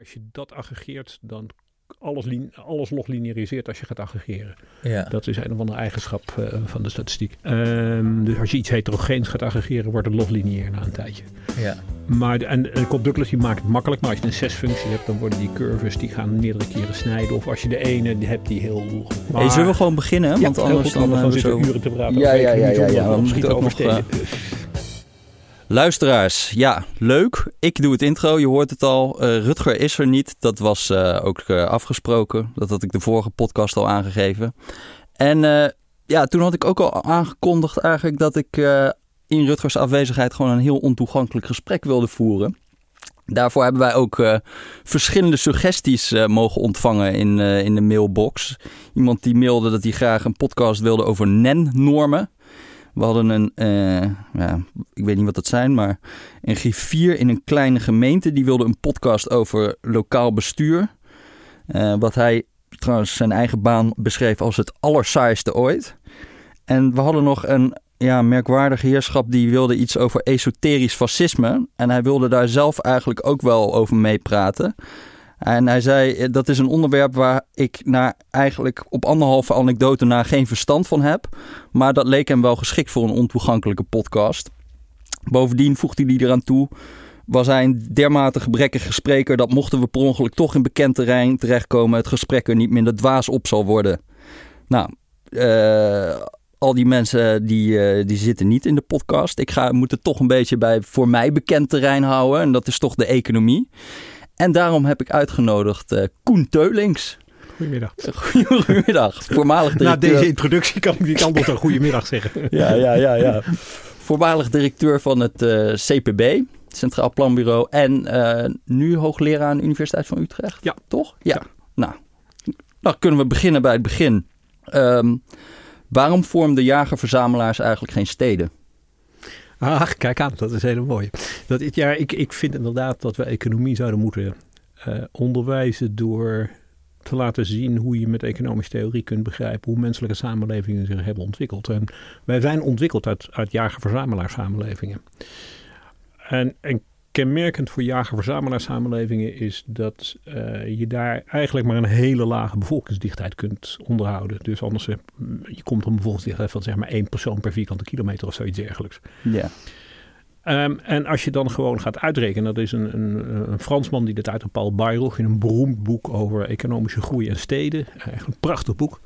Als je dat aggregeert, dan alles, alles loglineariseert als je gaat aggregeren. Ja. Dat is een of andere eigenschap uh, van de statistiek. Um, dus als je iets heterogeens gaat aggregeren, wordt het loglineair na een tijdje. Ja. Maar, en, en Douglas die maakt het makkelijk. Maar als je een zesfunctie hebt, dan worden die curves die gaan meerdere keren snijden. Of als je de ene die hebt die heel... Maar... Hey, zullen we gewoon beginnen? Want ja, anders goed, dan gaan we zo... uren te praten. Ja, ja, ja, ja, ja, we moeten ook nog... Uh... Luisteraars, ja, leuk. Ik doe het intro, je hoort het al. Uh, Rutger is er niet. Dat was uh, ook uh, afgesproken. Dat had ik de vorige podcast al aangegeven. En ja, toen had ik ook al aangekondigd eigenlijk dat ik in Rutgers afwezigheid gewoon een heel ontoegankelijk gesprek wilde voeren. Daarvoor hebben wij ook verschillende suggesties mogen ontvangen in, in de mailbox. Iemand die mailde dat hij graag een podcast wilde over NEN-normen. We hadden een, uh, ja, ik weet niet wat dat zijn, maar een griffier in een kleine gemeente. Die wilde een podcast over lokaal bestuur. Uh, wat hij trouwens zijn eigen baan beschreef als het allersaaiste ooit. En we hadden nog een ja, merkwaardig heerschap die wilde iets over esoterisch fascisme. En hij wilde daar zelf eigenlijk ook wel over meepraten. En hij zei, dat is een onderwerp waar ik na eigenlijk op anderhalve anekdote na geen verstand van heb. Maar dat leek hem wel geschikt voor een ontoegankelijke podcast. Bovendien voegde hij eraan toe, was hij een dermate gebrekkige spreker dat mochten we per ongeluk toch in bekend terrein terechtkomen, het gesprek er niet minder dwaas op zal worden. Nou, uh, al die mensen die, uh, die zitten niet in de podcast. Ik ga, moet het toch een beetje bij voor mij bekend terrein houden en dat is toch de economie. En daarom heb ik uitgenodigd uh, Koen Teulings. Goedemiddag. Goedemiddag. Voormalig directeur. Na deze introductie kan ik niet anders dan goedemiddag zeggen. ja, ja, ja, ja. Voormalig directeur van het uh, CPB, Centraal Planbureau. En uh, nu hoogleraar aan de Universiteit van Utrecht. Ja. Toch? Ja. ja. Nou, dan kunnen we beginnen bij het begin. Um, waarom vormden jager-verzamelaars eigenlijk geen steden? Ach, kijk aan, dat is heel mooi. Dat, ja, ik, ik vind inderdaad dat we economie zouden moeten uh, onderwijzen door te laten zien hoe je met economische theorie kunt begrijpen hoe menselijke samenlevingen zich hebben ontwikkeld. En wij zijn ontwikkeld uit, uit jager-verzamelaar samenlevingen. En, en kenmerkend voor jager-verzamelaar samenlevingen is dat uh, je daar eigenlijk maar een hele lage bevolkingsdichtheid kunt onderhouden. Dus anders uh, je komt een bevolkingsdichtheid van zeg maar één persoon per vierkante kilometer of zoiets dergelijks. Ja. Um, en als je dan gewoon gaat uitrekenen, dat is een, een, een Fransman die dit uit Paul Bayroch in een beroemd boek over economische groei en steden. Echt een prachtig boek.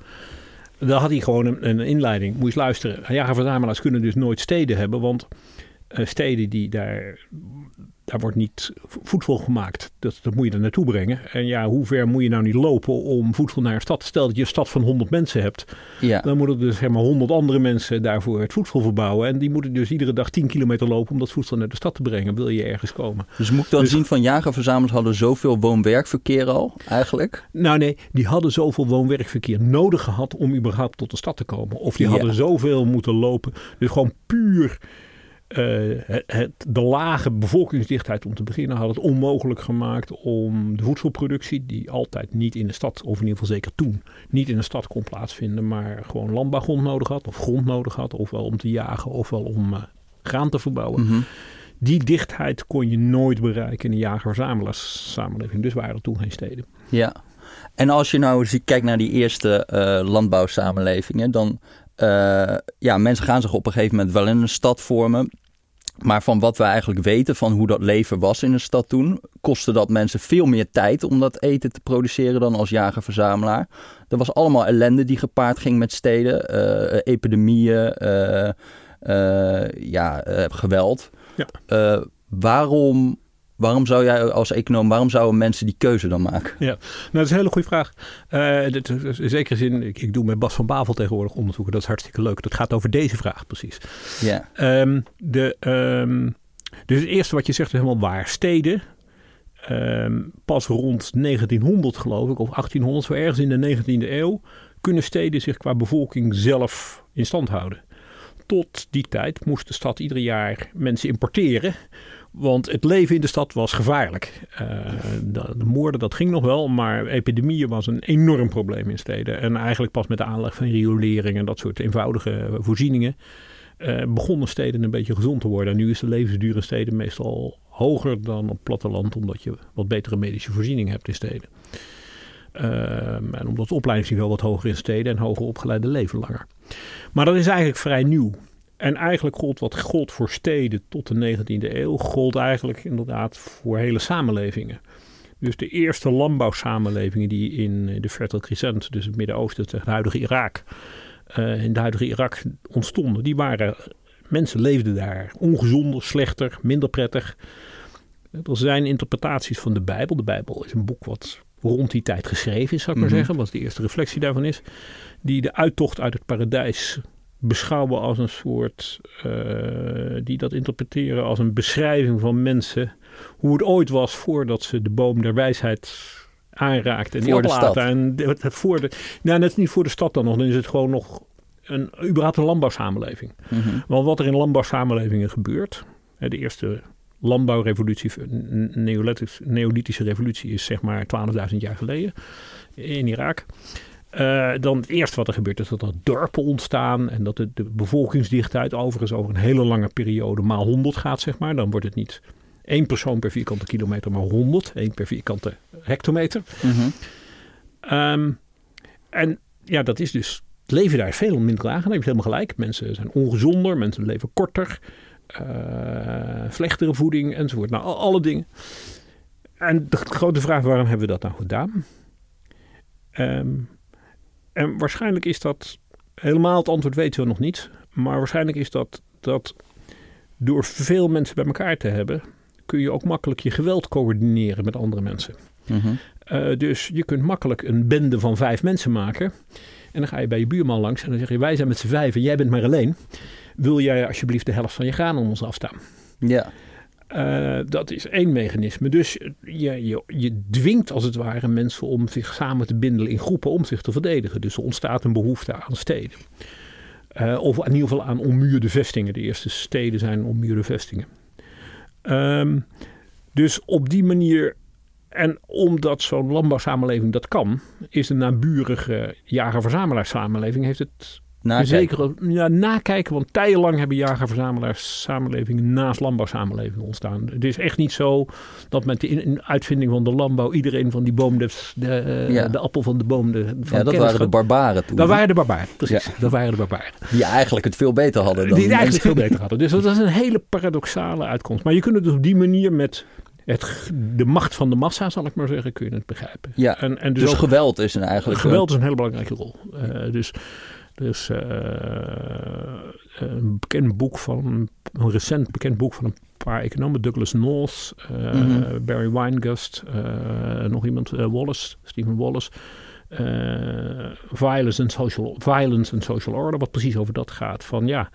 Daar had hij gewoon een, een inleiding. Moet je eens luisteren. Jager-verzamelaars kunnen dus nooit steden hebben, want steden die daar daar wordt niet voedsel gemaakt. Dat, dat moet je er naartoe brengen. En ja, hoe ver moet je nou niet lopen om voedsel naar een stad? Stel dat je een stad van 100 mensen hebt. Ja. Dan moeten dus zeg maar 100 andere mensen daarvoor het voedsel verbouwen. En die moeten dus iedere dag 10 kilometer lopen om dat voedsel naar de stad te brengen. Wil je ergens komen. Dus moet ik dan dus, zien van jagerverzamelaars hadden zoveel woon-werkverkeer al eigenlijk? Nou nee, die hadden zoveel woon-werkverkeer nodig gehad om überhaupt tot de stad te komen. Of die ja. hadden zoveel moeten lopen. Dus gewoon puur... Uh, het, de lage bevolkingsdichtheid om te beginnen had het onmogelijk gemaakt om de voedselproductie, die altijd niet in de stad, of in ieder geval zeker toen, niet in de stad kon plaatsvinden, maar gewoon landbouwgrond nodig had, of grond nodig had, ofwel om te jagen, ofwel om uh, graan te verbouwen. Mhm. Die dichtheid kon je nooit bereiken in een jager-verzamelaars samenleving. Dus waren er toen geen steden. Ja, en als je nou kijkt naar die eerste uh, landbouwsamenlevingen, dan uh, ja, mensen gaan zich op een gegeven moment wel in een stad vormen. Maar van wat we eigenlijk weten van hoe dat leven was in een stad toen, kostte dat mensen veel meer tijd om dat eten te produceren dan als jager-verzamelaar. Er was allemaal ellende die gepaard ging met steden, uh, epidemieën, uh, ja, geweld. Ja. waarom Waarom zou jij als econoom, waarom zouden mensen die keuze dan maken? Ja, nou, dat is een hele goede vraag. Uh, dit, in zekere zin, ik, ik, doe met Bas van Bavel tegenwoordig onderzoeken. Dat is hartstikke leuk. Dat gaat over deze vraag precies. Ja. Um, de, um, dus het eerste wat je zegt is helemaal waar. Steden, um, pas rond 1900 geloof ik, of 1800, zo ergens in de 19e eeuw, kunnen steden zich qua bevolking zelf in stand houden. Tot die tijd moest de stad ieder jaar mensen importeren want het leven in de stad was gevaarlijk. De, de, moorden, dat ging nog wel, maar epidemieën was een enorm probleem in steden. En eigenlijk pas met de aanleg van riolering en dat soort eenvoudige voorzieningen eh, begonnen steden een beetje gezond te worden. En nu is de levensduur in steden meestal hoger dan op platteland, omdat je wat betere medische voorziening hebt in steden. Ehm, en omdat het opleidingsniveau wat hoger in steden en hoger opgeleide leven langer. Maar dat is eigenlijk vrij nieuw. En eigenlijk gold wat gold voor steden tot de 19e eeuw, gold eigenlijk inderdaad voor hele samenlevingen. Dus de eerste landbouwsamenlevingen die in de Fertile Crescent, dus het Midden-Oosten, het huidige Irak, uh, in het huidige Irak ontstonden, die waren, mensen leefden daar ongezonder, slechter, minder prettig. Er zijn interpretaties van de Bijbel. De Bijbel is een boek wat rond die tijd geschreven is, zou ik maar mhm. zeggen, wat de eerste reflectie daarvan is, die de uittocht uit het paradijs beschouwen als een soort, uh, die dat interpreteren als een beschrijving van mensen, hoe het ooit was voordat ze de boom der wijsheid aanraakten en voor die oplaten. En voor de, nou, net niet voor de stad dan nog, dan is het gewoon nog een, überhaupt een landbouwsamenleving. Mm Want wat er in landbouwsamenlevingen gebeurt, de eerste landbouwrevolutie, neolithische revolutie is zeg maar 12.000 jaar geleden in Irak. Uh, dan het eerste wat er gebeurt is dat er dorpen ontstaan en dat de, de bevolkingsdichtheid overigens over een hele lange periode maal 100 gaat, zeg maar. Dan wordt het niet één persoon per vierkante kilometer, maar 100, één per vierkante hectometer. Mm en ja, dat is dus, het leven daar veel minder aangenaam. Je hebt helemaal gelijk. Mensen zijn ongezonder, mensen leven korter, uh, slechtere voeding enzovoort. Nou, alle dingen. En de grote vraag, waarom hebben we dat nou gedaan? Um, en waarschijnlijk is dat, helemaal het antwoord weten we nog niet, maar waarschijnlijk is dat dat door veel mensen bij elkaar te hebben, kun je ook makkelijk je geweld coördineren met andere mensen. Mhm. Eh, dus je kunt makkelijk een bende van vijf mensen maken. En dan ga je bij je buurman langs en dan zeg je: Wij zijn met z'n vijf en jij bent maar alleen. Wil jij alsjeblieft de helft van je graan aan ons afstaan? Ja. Uh, dat is één mechanisme. Dus je, je, dwingt als het ware mensen om zich samen te bindelen in groepen om zich te verdedigen. Dus er ontstaat een behoefte aan steden. Uh, of in ieder geval aan ommuurde vestingen. De eerste steden zijn ommuurde vestingen. Um, dus op die manier, en omdat zo'n landbouwsamenleving dat kan, is de naburige jager-verzamelaarssamenleving heeft het Nakijken. Zeker ja, nakijken, want tijdenlang hebben jager-verzamelaars samenlevingen naast landbouwsamenlevingen ontstaan. Het is echt niet zo dat met de uitvinding van de landbouw iedereen van die boom, de, de, de appel van de boom. De, van ja, dat waren de barbaren toen. Dat waren de barbaren, precies. Dat waren de barbaren. Die eigenlijk het veel beter hadden dan Die eigenlijk veel beter hadden. Dus dat is een hele paradoxale uitkomst. Maar je kunt het dus op die manier met het, de macht van de massa, zal ik maar zeggen, kun je het begrijpen. Ja, en, en dus, dus geweld is een eigenlijk... Geweld is een hele belangrijke rol. Uh, dus dus uh, een bekend boek van, een recent bekend boek van een paar economen, Douglas North, uh, mm-hmm. Barry Weingast, nog iemand, Wallace, Stephen Wallace. violence, and social, violence and Social Order, wat precies over dat gaat. Van ja,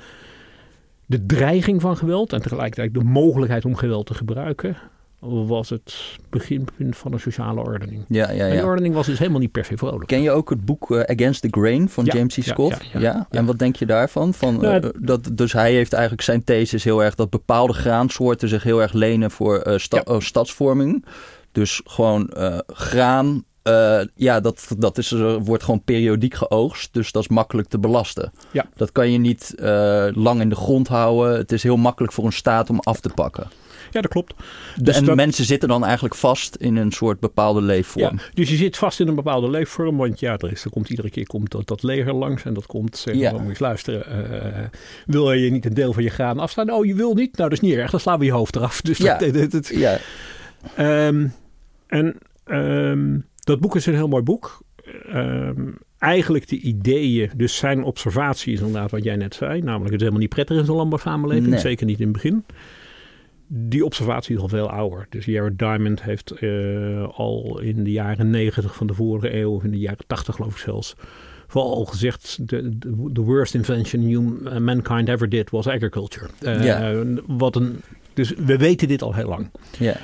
de dreiging van geweld en tegelijkertijd de mogelijkheid om geweld te gebruiken was het beginpunt van een sociale ordening. Ja, ja, ja. En die ordening was dus helemaal niet per se vrolijk. Ken je ook het boek uh, Against the Grain van James C. Scott? Ja, En wat denk je daarvan? Van, nou, uh, dat, dus hij heeft eigenlijk zijn thesis heel erg dat bepaalde graansoorten zich heel erg lenen voor uh, sta stadsvorming. Dus gewoon graan, ja, dat, dat is, wordt gewoon periodiek geoogst. Dus dat is makkelijk te belasten. Ja. Dat kan je niet lang in de grond houden. Het is heel makkelijk voor een staat om af te pakken. Ja, dat klopt. Dus en mensen zitten dan eigenlijk vast in een soort bepaalde leefvorm. Ja, dus je zit vast in een bepaalde leefvorm. Want ja, er, is, er komt iedere keer komt dat, dat leger langs. En dat komt zeggen, ja. eens luisteren. Uh, wil je niet een deel van je graan afstaan? Oh, je wil niet? Nou, dat is niet erg. Dan slaan we je hoofd eraf. Dus ja. Dat, dat, ja. Um, en um, dat boek is een heel mooi boek. Um, eigenlijk de ideeën, dus zijn observatie is inderdaad wat jij net zei. Namelijk het is helemaal niet prettig in zo'n landbouwsamenleving. Nee. Zeker niet in het begin die observatie is al veel ouder. Dus Jared Diamond heeft uh, al in de jaren negentig van de vorige eeuw, of in de jaren tachtig geloof ik zelfs, vooral al gezegd: the, the worst invention human, mankind ever did was agriculture. Uh, ja. wat een, dus we weten dit al heel lang. Ja.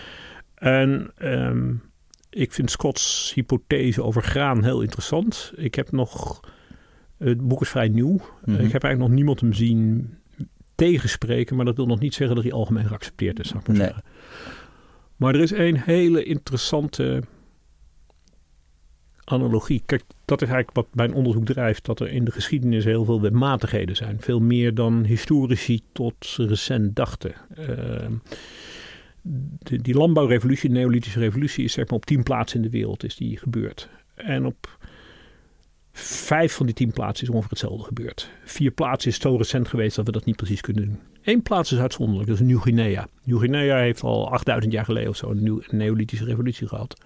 En um, ik vind Scott's hypothese over graan heel interessant. Ik heb nog. Het boek is vrij nieuw. Mm -hmm. Ik heb eigenlijk nog niemand hem zien tegenspreken, maar dat wil nog niet zeggen dat hij algemeen geaccepteerd is, zou ik maar nee. zeggen. Maar er is een hele interessante analogie. Kijk, dat is eigenlijk wat mijn onderzoek drijft. Dat er in de geschiedenis heel veel wetmatigheden zijn. Veel meer dan historici tot recent dachten. Uh, de, die landbouwrevolutie, de neolithische revolutie, is zeg maar op tien plaatsen in de wereld is die gebeurd. En op vijf van die tien plaatsen is ongeveer hetzelfde gebeurd. Vier plaatsen is zo recent geweest dat we dat niet precies kunnen doen. Eén plaats is uitzonderlijk, dat is Nieuw-Guinea. Nieuw-Guinea heeft al 8000 jaar geleden of zo een, neolithische revolutie gehad.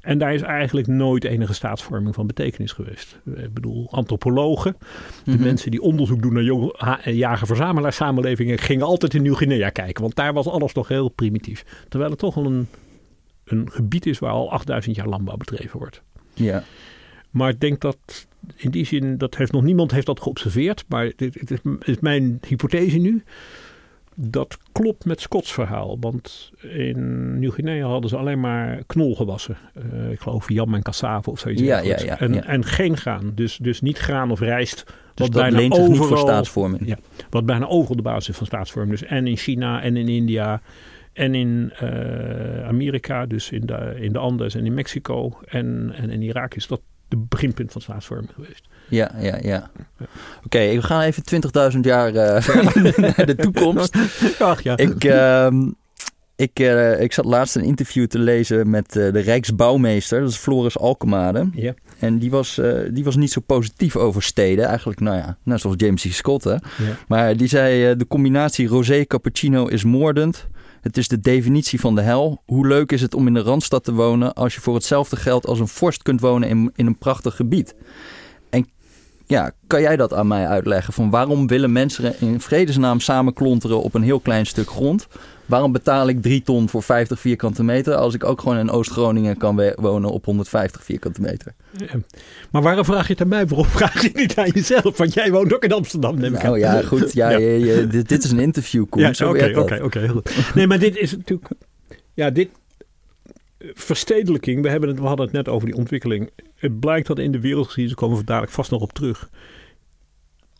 En daar is eigenlijk nooit enige staatsvorming van betekenis geweest. Ik bedoel, antropologen, de mhm. mensen die onderzoek doen naar jager-verzamelaar samenlevingen, gingen altijd in Nieuw-Guinea kijken. Want daar was alles nog heel primitief. Terwijl het toch wel een, een gebied is waar al 8000 jaar landbouw bedreven wordt. Ja. Maar ik denk dat in die zin, dat heeft nog niemand heeft dat geobserveerd. Maar dit, is mijn hypothese nu dat klopt met Scots verhaal. Want in Nieuw-Guinea hadden ze alleen maar knolgewassen. Uh, ik geloof jam en cassave of zoiets. Ja, ja, ja, en, en, geen graan. Dus, dus niet graan of rijst. Dus wat bijna overal, staatsvorming. Ja, wat bijna overal de basis is van staatsvorming. Dus en in China en in India en in uh, Amerika. Dus in de, in de Andes en in Mexico en, en in Irak is dat de beginpunt van staatsvorming geweest. Ja, ja, ja. Oké, we gaan even 20.000 jaar uh, naar de toekomst. Ach ja. Ik, uh, ik, uh, ik zat laatst een interview te lezen met uh, de Rijksbouwmeester, dat is Floris Alkemade. Ja. En die was, die was niet zo positief over steden. Eigenlijk, nou ja, net zoals James C. Scott. Hè? Ja. Maar die zei, de combinatie rosé-cappuccino is moordend. Het is de definitie van de hel. Hoe leuk is het om in de Randstad te wonen als je voor hetzelfde geld als een vorst kunt wonen in, in een prachtig gebied? En ja, kan jij dat aan mij uitleggen? Van waarom willen mensen in vredesnaam samen klonteren op een heel klein stuk grond? Waarom betaal ik drie ton voor 50 vierkante meter als ik ook gewoon in Oost-Groningen kan wonen op 150 vierkante meter? Maar waarom vraag je het aan mij? Waarom vraag je niet aan jezelf? Want jij woont ook in Amsterdam, neem ik nou, ja, goed. Ja, Je, dit, dit, is een interview, Koen. Ja, oké, oké, oké. Nee, maar dit is natuurlijk... Ja, dit... Verstedelijking, we, hebben het, we hadden het net over die ontwikkeling. Het blijkt dat in de wereldgeschiedenis, komen we dadelijk vast nog op terug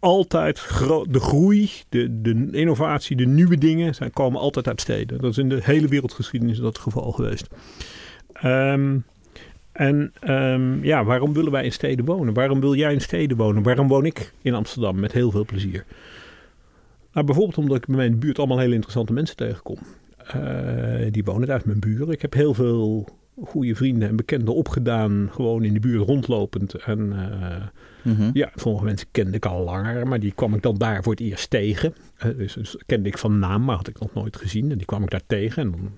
altijd de groei, de, de innovatie, de nieuwe dingen zijn, komen altijd uit steden. Dat is in de hele wereldgeschiedenis dat het geval geweest. Ehm, en um, ja, waarom willen wij in steden wonen? Waarom wil jij in steden wonen? Waarom woon ik in Amsterdam met heel veel plezier? Nou, bijvoorbeeld omdat ik bij mijn buurt allemaal hele interessante mensen tegenkom. Uh, die wonen daar mijn buren. Ik heb heel veel goede vrienden en bekenden opgedaan, gewoon in de buurt rondlopend. En uh, ja, sommige mensen kende ik al langer, maar die kwam ik dan daar voor het eerst tegen. Uh, dus, dus, kende ik van naam, maar had ik nog nooit gezien. En die kwam ik daar tegen en dan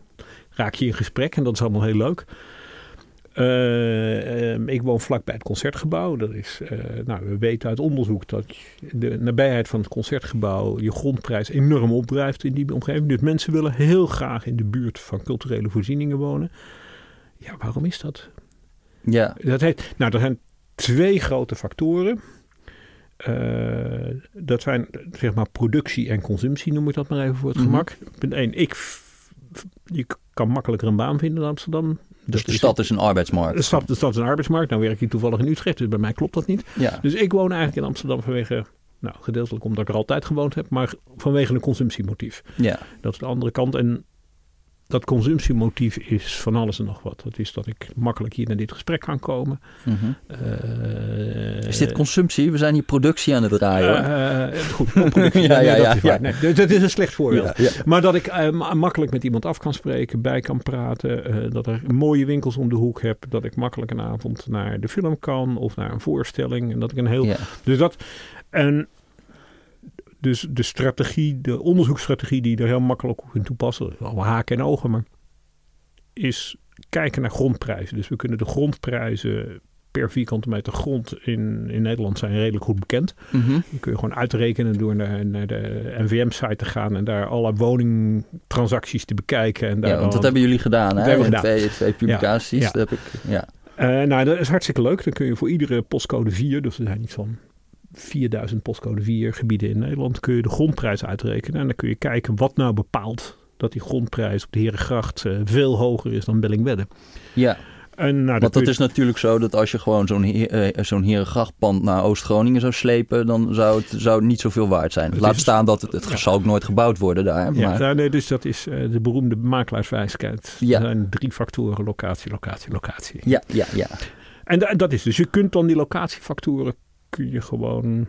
raak je in gesprek en dat is allemaal heel leuk. Uh, ik woon vlakbij het concertgebouw. Dat is, uh, nou, we weten uit onderzoek dat de nabijheid van het concertgebouw je grondprijs enorm opdrijft in die omgeving. Dus mensen willen heel graag in de buurt van culturele voorzieningen wonen. Ja, waarom is dat? Ja. Dat heet, nou, er zijn twee grote factoren. Uh, dat zijn zeg maar productie en consumptie, noem ik dat maar even voor het mhm. gemak. Punt 1, ik, je kan makkelijker een baan vinden in Amsterdam. Dus de stad is een arbeidsmarkt. De stad, de stad is een arbeidsmarkt. Nou werk ik toevallig in Utrecht, dus bij mij klopt dat niet. Ja. Dus ik woon eigenlijk in Amsterdam vanwege, nou gedeeltelijk omdat ik er altijd gewoond heb, maar vanwege een consumptiemotief. Ja. Dat is de andere kant. En dat consumptiemotief is van alles en nog wat. Dat is dat ik makkelijk hier naar dit gesprek kan komen. Mhm. Eh, is dit consumptie? We zijn hier productie aan het draaien. Uh, goed, productie. ja, ja, ja, dat, is nee, dat is een slecht voorbeeld. Maar dat ik makkelijk met iemand af kan spreken, bij kan praten. dat er mooie winkels om de hoek heb. Dat ik makkelijk een avond naar de film kan of naar een voorstelling. En dat ik een heel... Dus dat... En dus de strategie, de onderzoeksstrategie die er heel makkelijk op kunt toepassen, allemaal haken en ogen, maar is kijken naar grondprijzen. Dus we kunnen de grondprijzen per vierkante meter grond in, in Nederland zijn redelijk goed bekend. Mm Die kun je gewoon uitrekenen door naar, naar de NVM-site te gaan en daar alle woningtransacties te bekijken. En daar ja, want dat hebben jullie gedaan, hè? Hebben Twee, twee publicaties. Ja, Dat heb ik, ja. Uh, nou, dat is hartstikke leuk. Dan kun je voor iedere postcode 4, dus er zijn iets van 4000 postcode 4 gebieden in Nederland kun je de grondprijs uitrekenen. En dan kun je kijken wat nou bepaalt dat die grondprijs op de Herengracht uh, veel hoger is dan Bellingwedde. Ja. En, nou, Want dat is natuurlijk zo dat als je gewoon zo'n uh, zo'n Herengrachtpand naar Oost-Groningen zou slepen, dan zou het, zou het niet zoveel waard zijn. Laat staan dat het, het zal ook nooit gebouwd worden daar. Maar... Ja, nou, nee, dus dat is uh, de beroemde makelaarswijsheid. Ja. Er zijn drie factoren, locatie, locatie, locatie. Ja, ja, ja. En da- dat is dus, je kunt dan die locatiefactoren, kun je gewoon,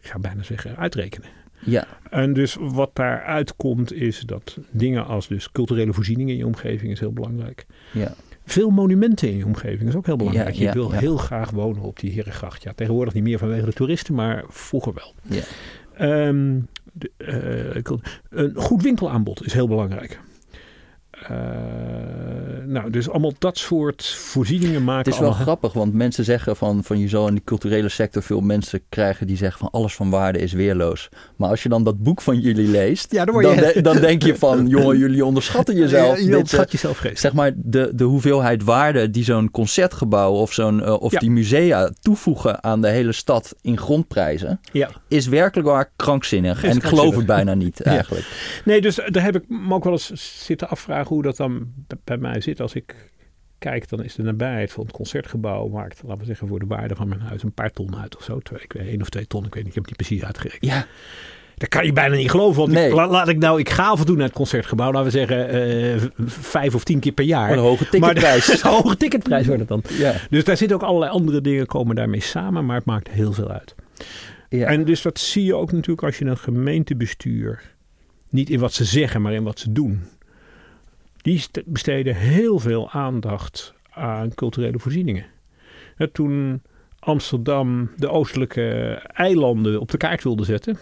ik ga bijna zeggen, uitrekenen. Ja, En dus wat daaruit komt is dat dingen als dus culturele voorzieningen in je omgeving is heel belangrijk. ja. Veel monumenten in je omgeving is ook heel belangrijk. Ja, je wil heel graag wonen op die Herengracht. Ja, tegenwoordig niet meer vanwege de toeristen, maar vroeger wel. Ja. Ehm, de, eh, een goed winkelaanbod is heel belangrijk. Eh, nou, dus allemaal dat soort voorzieningen maken. Het is wel allemaal- grappig, want mensen zeggen van, van je zal in de culturele sector veel mensen krijgen die zeggen van alles van waarde is weerloos. Maar als je dan dat boek van jullie leest, Ja, dan word je- dan, de- dan denk je van jongen, jullie onderschatten jezelf. Je, je Dit, eh, jezelf geest. zeg maar de, de hoeveelheid waarde die zo'n concertgebouw of, zo'n, eh, of Ja. die musea toevoegen aan de hele stad in grondprijzen, Ja. is werkelijk waar krankzinnig. Is en ik geloof het bijna niet Ja. eigenlijk. Nee, dus daar heb ik me ook wel eens zitten afvragen hoe dat dan bij mij zit. Als ik kijk, dan is de nabijheid van het concertgebouw maakt, laten we zeggen, voor de waarde van mijn huis een paar ton uit of zo. Twee, ik weet, één of twee ton, ik weet niet, ik heb het niet precies uitgerekend. Ja, Dat kan je bijna niet geloven, want Nee. ik, la- laat ik nou, ik ga af en toe naar het concertgebouw, laten we zeggen, eh, vijf of tien keer per jaar. een hoge Maar ticketprijs. een hoge ticketprijs wordt het dan. ja. Dus daar zitten ook allerlei andere dingen komen daarmee samen, maar het maakt heel veel uit. Ja. En dus dat zie je ook natuurlijk als je een gemeentebestuur, niet in wat ze zeggen, maar in wat ze doen. Die st- besteden heel veel aandacht aan culturele voorzieningen. Toen Amsterdam de oostelijke eilanden op de kaart wilde zetten,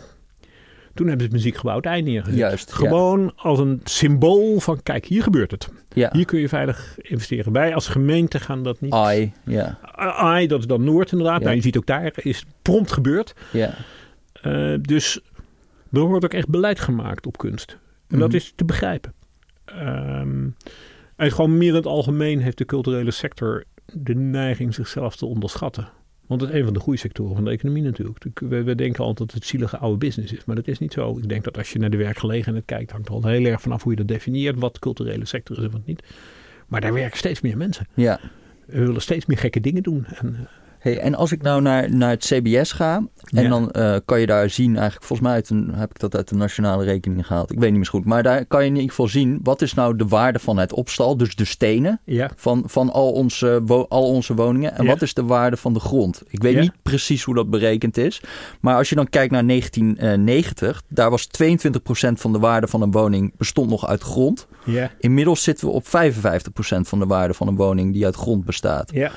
toen hebben ze het muziekgebouw het eind neergezet. Juist, ja. Gewoon als een symbool van, kijk, hier gebeurt het. ja. Hier kun je veilig investeren. Wij als gemeente gaan dat niet. Ai, ja. AI, dat is dan Noord inderdaad. Ja. Nou, je ziet ook daar is prompt gebeurd. ja. Eh, dus er wordt ook echt beleid gemaakt op kunst. En dat Mhm. is te begrijpen. Ehm, en gewoon meer in het algemeen heeft de culturele sector de neiging zichzelf te onderschatten. Want het is een van de groeisectoren van de economie natuurlijk. We, we denken altijd dat het zielige oude business is. Maar dat is niet zo. Ik denk dat als je naar de werkgelegenheid kijkt, hangt er al heel erg vanaf hoe je dat definieert. Wat culturele sector is en wat niet. Maar daar werken steeds meer mensen. ja. We willen steeds meer gekke dingen doen. En, eh, Hey, en als ik nou naar, naar het CBS ga, en Ja. dan eh, kan je daar zien, eigenlijk volgens mij uit een, heb ik dat uit de nationale rekening gehaald. Ik weet niet meer goed. Maar daar kan je in ieder geval zien, wat is nou de waarde van het opstal, dus de stenen ja, van, van al, onze, al onze woningen. En Ja. wat is de waarde van de grond? Ik weet niet precies hoe dat berekend is. Maar als je dan kijkt naar 1990, daar was 22% van de waarde van een woning bestond nog uit grond. Inmiddels zitten we op 55% van de waarde van een woning die uit grond bestaat. ja.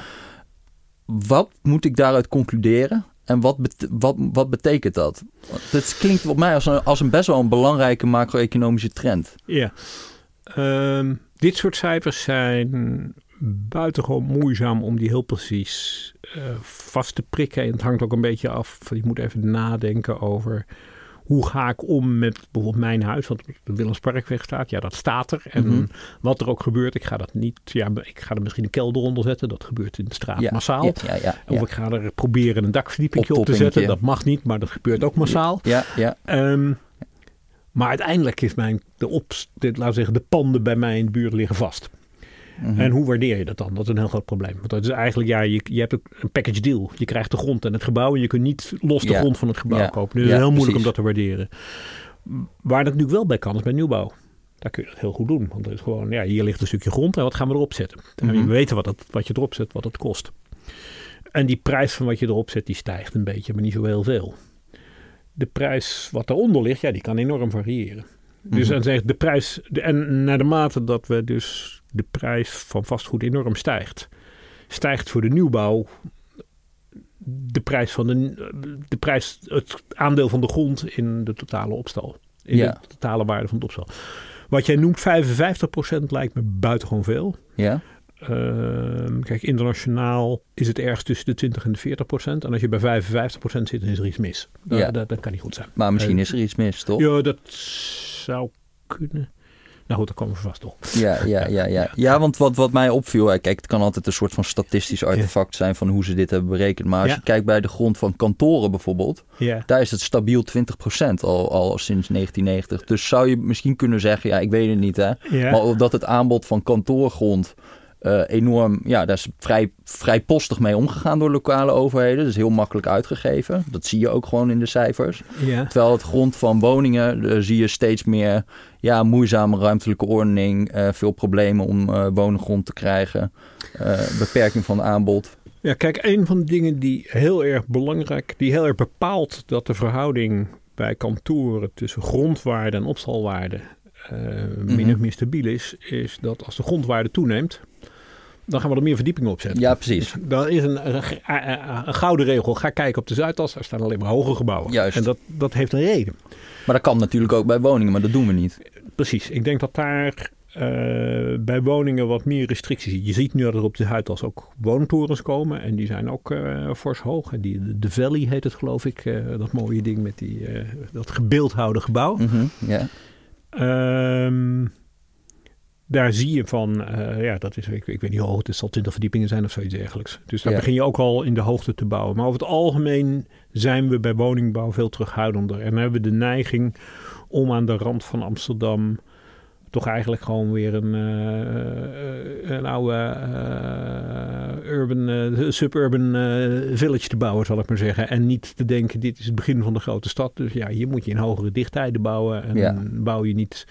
Wat moet ik daaruit concluderen? En wat, wat, wat betekent dat? Het klinkt op mij als een, als een best wel een belangrijke macro-economische trend. Ja. Ehm, dit soort cijfers zijn buitengewoon moeizaam om die heel precies eh, vast te prikken. En het hangt ook een beetje af je moet even nadenken over hoe ga ik om met bijvoorbeeld mijn huis, wat op de Willemsparkweg staat. Ja, dat staat er. En Mhm. wat er ook gebeurt, ik ga dat niet, ja, ik ga er misschien een kelder onder zetten. Dat gebeurt in de straat Ja, massaal. Ja, ja, Of ik ga er proberen een dakverdieping op te zetten. Dat mag niet, maar dat gebeurt ook massaal. ja, ja. Ehm, maar uiteindelijk is mijn, de, de, laten we zeggen, de panden bij mij in de buurt liggen vast. Mhm. En hoe waardeer je dat dan? Dat is een heel groot probleem. Want dat is eigenlijk, ja, je, je hebt een package deal. Je krijgt de grond en het gebouw en je kunt niet los de Ja. grond van het gebouw Ja. kopen. Dus het is heel moeilijk precies. om dat te waarderen. Waar dat nu wel bij kan, is bij nieuwbouw. Daar kun je dat heel goed doen. Want het is gewoon, ja, hier ligt een stukje grond en wat gaan we erop zetten? En Mhm. we weten wat, het, wat je erop zet, wat het kost. En die prijs van wat je erop zet, die stijgt een beetje, maar niet zo heel veel. De prijs wat eronder ligt, ja, die kan enorm variëren. Dus Mhm. dan zegt de prijs, en naar de mate dat we dus de prijs van vastgoed enorm stijgt, stijgt voor de nieuwbouw de prijs van de, de prijs, het aandeel van de grond in de totale opstal. In Ja. de totale waarde van het opstal. Wat jij noemt 55% lijkt me buitengewoon veel. ja. Ehm, kijk, internationaal is het ergens tussen de 20 en de 40 procent. En als je bij 55 procent zit, dan is er iets mis. Dat, Ja. dat, dat kan niet goed zijn. Maar misschien Eh, is er iets mis, toch? Ja, dat zou kunnen. Nou goed, daar komen we vast toch. Ja, ja, ja, ja. ja want wat, wat mij opviel, kijk, het kan altijd een soort van statistisch artefact zijn van hoe ze dit hebben berekend. Maar als Ja. je kijkt bij de grond van kantoren bijvoorbeeld, Ja, daar is het stabiel 20% al, al sinds 1990. Dus zou je misschien kunnen zeggen, ja, ik weet het niet hè, ja. maar omdat het aanbod van kantoorgrond eh, enorm, ja, daar is vrij, vrij postig mee omgegaan door lokale overheden. Dat is heel makkelijk uitgegeven. Dat zie je ook gewoon in de cijfers. ja. Terwijl het grond van woningen zie je steeds meer ja, moeizame ruimtelijke ordening, eh, veel problemen om wonengrond te krijgen, eh, beperking van aanbod. Ja, kijk, een van de dingen die heel erg belangrijk, die heel erg bepaalt dat de verhouding bij kantoren tussen grondwaarde en opstalwaarde uh, min Mhm. of meer stabiel is, is dat als de grondwaarde toeneemt, dan gaan we er meer verdieping op zetten. Ja, precies. Dat is een, een, een- een gouden regel. Ga kijken op de Zuidas, daar staan alleen maar hoge gebouwen. Juist. En dat, dat heeft een reden. Maar dat kan natuurlijk ook bij woningen, maar dat doen we niet. Precies. Ik denk dat daar eh, bij woningen wat meer restricties Je ziet nu dat er op de Zuidas ook woontorens komen. En die zijn ook eh fors hoog. En die, de Valley heet het geloof ik. eh, dat mooie ding met die, dat gebeeldhouwde gebouw. Ja. Ehm, daar zie je van, ja, dat is, ik, ik weet niet hoe hoog het is, zal 20 verdiepingen zijn of zoiets dergelijks. Dus daar begin je ook al in de hoogte te bouwen. Maar over het algemeen zijn we bij woningbouw veel terughoudender. En hebben we de neiging om aan de rand van Amsterdam toch eigenlijk gewoon weer een, eh, een oude eh, urban, eh, suburban eh, village te bouwen, zal ik maar zeggen. En niet te denken, dit is het begin van de grote stad. Dus ja, hier moet je in hogere dichtheden bouwen. En Ja. bouw je niet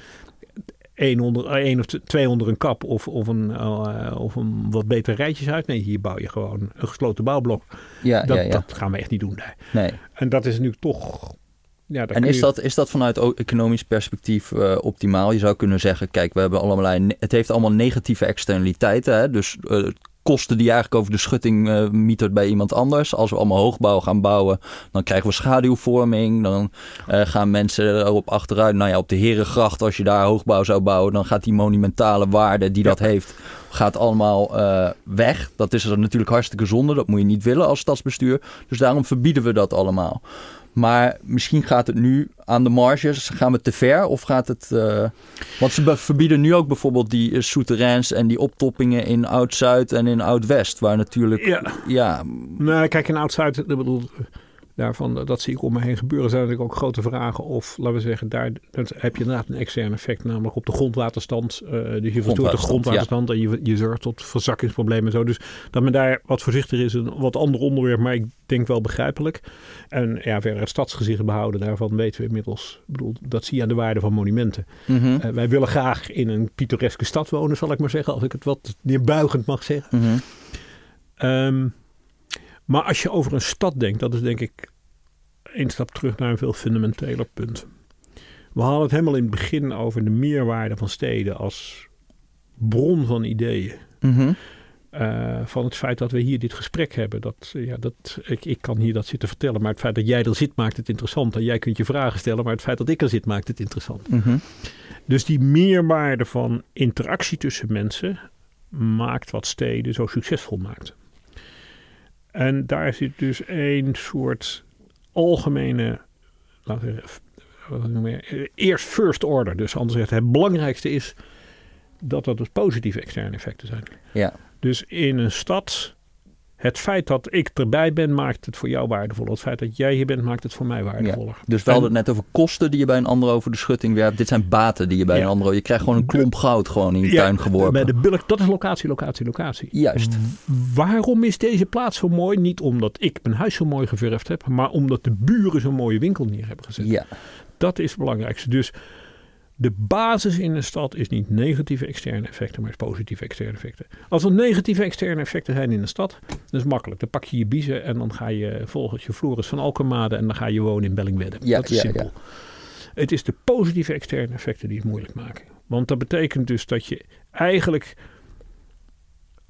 één, onder, één of twee onder een kap of, of, een, eh, of een wat beter rijtjes uit. Nee, hier bouw je gewoon een gesloten bouwblok. Ja, Dat, ja, ja. dat gaan we echt niet doen daar. Nee. En dat is nu toch... Ja, En is je- dat, is dat vanuit economisch perspectief eh, optimaal? Je zou kunnen zeggen, kijk, we hebben allemaal, het heeft allemaal negatieve externaliteiten. Hè? Dus eh, kosten die eigenlijk over de schutting eh mietert bij iemand anders. Als we allemaal hoogbouw gaan bouwen, dan krijgen we schaduwvorming. Dan gaan mensen erop achteruit. Nou ja, op de Herengracht, als je daar hoogbouw zou bouwen, dan gaat die monumentale waarde die dat heeft, gaat allemaal weg. Dat is er natuurlijk hartstikke zonde. Dat moet je niet willen als stadsbestuur. Dus daarom verbieden we dat allemaal. Maar misschien gaat het nu aan de marges, gaan we te ver of gaat het... eh, want ze verbieden nu ook bijvoorbeeld die uh, souterrains en die optoppingen in Oud-Zuid en in Oud-West. Waar natuurlijk, Ja. ja, Nou, kijk, in Oud-Zuid, ik bedoel, daarvan, dat zie ik om me heen gebeuren. zijn natuurlijk ook grote vragen of, laten we zeggen, daar heb je inderdaad een extern effect, namelijk op de grondwaterstand. Eh, dus je verstoort de Grondwaterstand, en je, je zorgt tot verzakkingsproblemen en zo. Dus dat men daar wat voorzichtiger is, een wat ander onderwerp, maar ik denk wel begrijpelijk. En ja, verder het stadsgezicht behouden, daarvan weten we inmiddels, ik bedoel, dat zie je aan de waarde van monumenten. mhm, Eh, wij willen graag in een pittoreske stad wonen, zal ik maar zeggen, als ik het wat neerbuigend mag zeggen. mhm. Ehm, maar als je over een stad denkt, dat is denk ik één stap terug naar een veel fundamenteler punt. We hadden het helemaal in het begin over de meerwaarde van steden als bron van ideeën. Mhm. Eh, van het feit dat we hier dit gesprek hebben. Dat, ja, dat, ik, ik kan hier dat zitten vertellen, maar het feit dat jij er zit maakt het interessant. En jij kunt je vragen stellen, maar het feit dat ik er zit maakt het interessant. Mhm. Dus die meerwaarde van interactie tussen mensen maakt wat steden zo succesvol maakt. En daar zit dus een soort algemene, laten we zeggen, eh, eerst first order. Dus anders gezegd, het belangrijkste is dat dat dus positieve externe effecten zijn. Ja. Dus in een stad, het feit dat ik erbij ben, maakt het voor jou waardevol. Het feit dat jij hier bent, maakt het voor mij waardevoller. Dus we En- hadden het net over kosten die je bij een ander over de schutting werpt. Dit zijn baten die je bij Ja. een ander... Je krijgt gewoon een klomp goud gewoon in je tuin geworpen. Bij de bulk, dat is locatie, locatie, locatie. Juist. Waarom is deze plaats zo mooi? Niet omdat ik mijn huis zo mooi geverfd heb, maar omdat de buren zo'n mooie winkel neer hebben gezet. Ja. Dat is het belangrijkste. Dus de basis in een stad is niet negatieve externe effecten, maar is positieve externe effecten. Als er negatieve externe effecten zijn in een stad, dat is makkelijk. Dan pak je je biezen en dan ga je volgens je Floris van Alkemade en dan ga je wonen in Bellingwedde. Ja, dat is ja, simpel. Het is de positieve externe effecten die het moeilijk maken. Want dat betekent dus dat je eigenlijk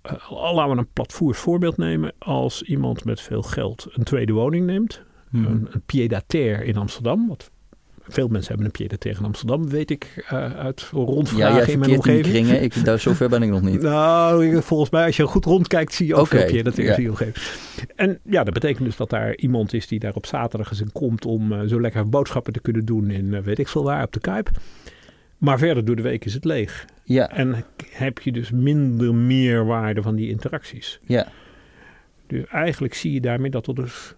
eh, laten we een platvoers voorbeeld nemen. Als iemand met veel geld een tweede woning neemt, Mhm. een, een pied-à-terre in Amsterdam. Wat veel mensen hebben een pied-à-terre in Amsterdam, weet ik eh, uit Ja, rondvragen jij in mijn in die omgeving. kringen. Ik, daar, zover ben ik nog niet. Nou, volgens mij als je goed rondkijkt zie je ook Oké, veel pied-à-terre ja. je omgeving. En ja, dat betekent dus dat daar iemand is die daar op zaterdag eens in komt om eh, zo lekker boodschappen te kunnen doen in eh, weet ik veel waar op de Kuip. Maar verder door de week is het leeg. Ja, En heb je dus minder meerwaarde van die interacties. ja. Dus eigenlijk zie je daarmee dat er dus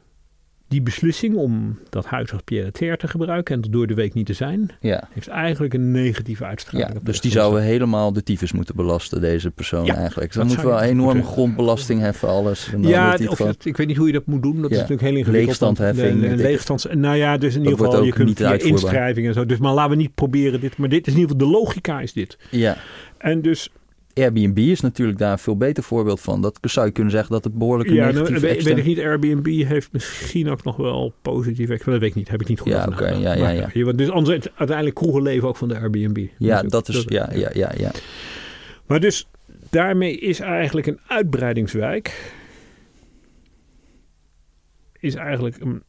die beslissing om dat huis als pied-à-terre te gebruiken en er door de week niet te zijn, ja. heeft eigenlijk een negatieve uitstraling. Ja, dus die zouden helemaal de tyfus moeten belasten, deze persoon Ja, eigenlijk. Dan moeten we je enorme grondbelasting heffen, alles. En dan Ja, of het- ik weet niet hoe je dat moet doen. Dat is natuurlijk heel ingewikkeld. Leegstandheffing, de- de leegstands, nou ja, dus in ieder geval, je kunt via inschrijving en zo. Dus maar laten we niet proberen dit. Maar dit is in ieder geval de logica is dit. Ja, En dus Airbnb is natuurlijk daar een veel beter voorbeeld van. Dat zou je kunnen zeggen dat het behoorlijk een Ja, negatieve weet, extern- weet ik niet. Airbnb heeft misschien ook nog wel positief effect. Dat weet ik niet. Heb ik niet goed Ja, oké, ja, ja, ja. Dus anders, uiteindelijk kroegen leven ook van de Airbnb. Ja, dat is, ja, ja, ja, ja. Maar dus daarmee is eigenlijk een uitbreidingswijk... is eigenlijk een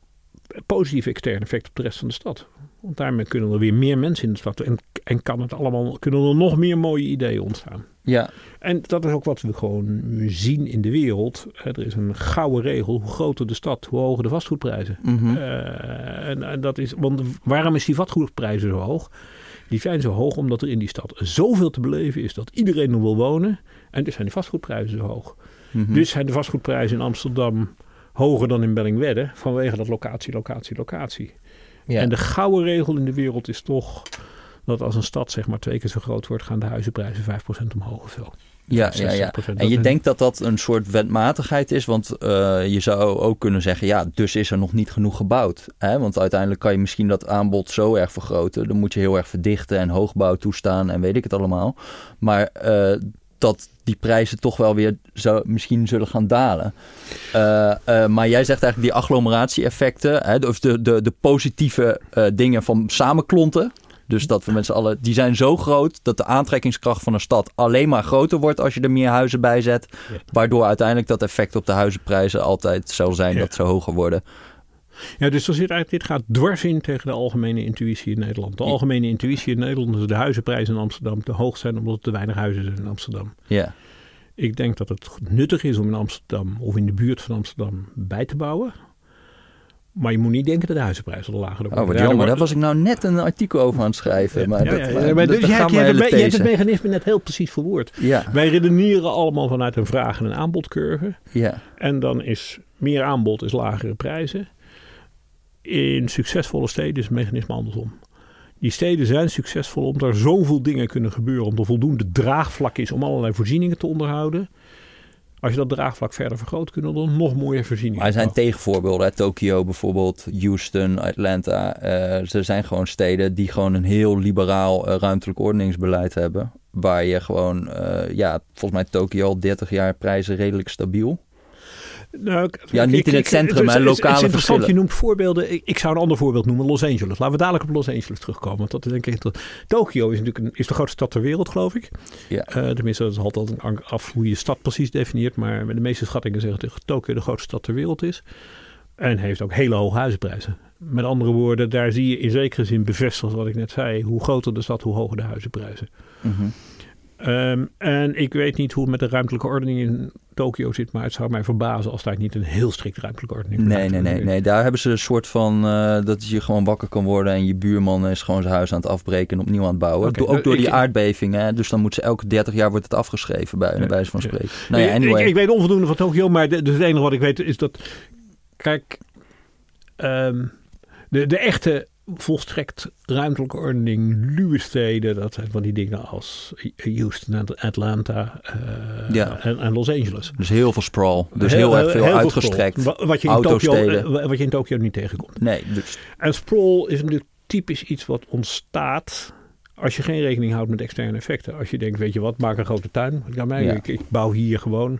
positief extern effect op de rest van de stad. Want daarmee kunnen er weer meer mensen in de stad. En, en kan het allemaal, kunnen er nog meer mooie ideeën ontstaan. Ja, En dat is ook wat we gewoon zien in de wereld. Er is een gouden regel. Hoe groter de stad, hoe hoger de vastgoedprijzen. mhm. Eh, en, en dat is, want waarom is die vastgoedprijzen zo hoog? Die zijn zo hoog omdat er in die stad zoveel te beleven is dat iedereen er wil wonen. En dus zijn die vastgoedprijzen zo hoog. Mhm. Dus zijn de vastgoedprijzen in Amsterdam hoger dan in Bellingwedde vanwege dat locatie, locatie, locatie. ja. En de gouden regel in de wereld is toch dat als een stad zeg maar twee keer zo groot wordt, gaan de huizenprijzen 5% omhoog of zo. ja, ja, ja. 60%. En je denkt dat dat een soort wetmatigheid is, want eh, je zou ook kunnen zeggen, ja, dus is er nog niet genoeg gebouwd. Hè? Want uiteindelijk kan je misschien dat aanbod zo erg vergroten. Dan moet je heel erg verdichten en hoogbouw toestaan en weet ik het allemaal. Maar eh, dat die prijzen toch wel weer zo, misschien zullen gaan dalen. Eh, maar jij zegt eigenlijk die agglomeratie-effecten, hè, of de, de, de positieve dingen van samenklonten. Dus dat we met z'n allen, die zijn zo groot dat de aantrekkingskracht van een stad alleen maar groter wordt als je er meer huizen bij zet. Waardoor uiteindelijk dat effect op de huizenprijzen altijd zal zijn dat ze hoger worden. Ja, dus zit eigenlijk, dit gaat dwars in tegen de algemene intuïtie in Nederland. De algemene intuïtie in Nederland is dat de huizenprijzen in Amsterdam te hoog zijn omdat er te weinig huizen zijn in Amsterdam. Ja, Ik denk dat het nuttig is om in Amsterdam of in de buurt van Amsterdam bij te bouwen. Maar je moet niet denken dat de huizenprijzen er lager worden. oh wat Ja, jammer. maar- Daar was ik nou net een artikel over aan het schrijven. Maar dat, dat- dus hebt het je hebt mechanisme net heel precies verwoord. Ja, Wij redeneren allemaal vanuit een vraag- en een aanbodcurve. ja, En dan is meer aanbod is lagere prijzen. In succesvolle steden is het mechanisme andersom. Die steden zijn succesvol omdat er zoveel dingen kunnen gebeuren. Omdat er voldoende draagvlak is om allerlei voorzieningen te onderhouden. Als je dat draagvlak verder vergroot, kunnen er nog mooier voorzieningen maar er zijn tegenvoorbeelden. hè. Tokio bijvoorbeeld, Houston, Atlanta. Eh er zijn gewoon steden die gewoon een heel liberaal eh, ruimtelijk ordeningsbeleid hebben. Waar je gewoon, eh, ja, volgens mij Tokio al 30 jaar prijzen redelijk stabiel. Nou, Ja, niet ik- in het centrum, is- lokale Het is interessant, verschillen. je noemt voorbeelden. Ik, ik zou een ander voorbeeld noemen, Los Angeles. Laten we dadelijk op Los Angeles terugkomen. Want dat is denk ik... inter- Tokio is natuurlijk een, is de grootste stad ter wereld, geloof ik. Ja. Eh, tenminste, dat is altijd een- af hoe je stad precies definieert. Maar de meeste schattingen zeggen dat Tokio de grootste stad ter wereld is. En heeft ook hele hoge huizenprijzen. Met andere woorden, daar zie je in zekere zin bevestigd wat ik net zei. Hoe groter de stad, hoe hoger de huizenprijzen. Mhm. Ehm, en ik weet niet hoe het met de ruimtelijke ordening in Tokio zit. Maar het zou mij verbazen als daar niet een heel strikt ruimtelijke ordening Nee, nee, nee, nee. Daar hebben ze een soort van eh, dat je gewoon wakker kan worden en je buurman is gewoon zijn huis aan het afbreken en opnieuw aan het bouwen. Do- ook eh, door die aardbevingen. Dus dan moet ze elke 30 jaar wordt het afgeschreven bij, Ja, wijze van ja. spreken. Nou ja, anyway. ik, ik weet onvoldoende van Tokio, maar de, dus het enige wat ik weet is dat. Kijk, ehm, de, de echte volstrekt ruimtelijke ordening, luwe steden, dat zijn van die dingen als Houston, en Atlanta eh, Ja. en, en Los Angeles. dus heel veel sprawl. Dus heel, erg veel heel uitgestrekt. Wat je, in Tokio, Autosteden. eh, wat je in Tokio niet tegenkomt. Nee, dus En sprawl is natuurlijk typisch iets wat ontstaat als je geen rekening houdt met externe effecten. Als je denkt, weet je wat, maak een grote tuin. Ja, mij, Ja. ik, ik bouw hier gewoon.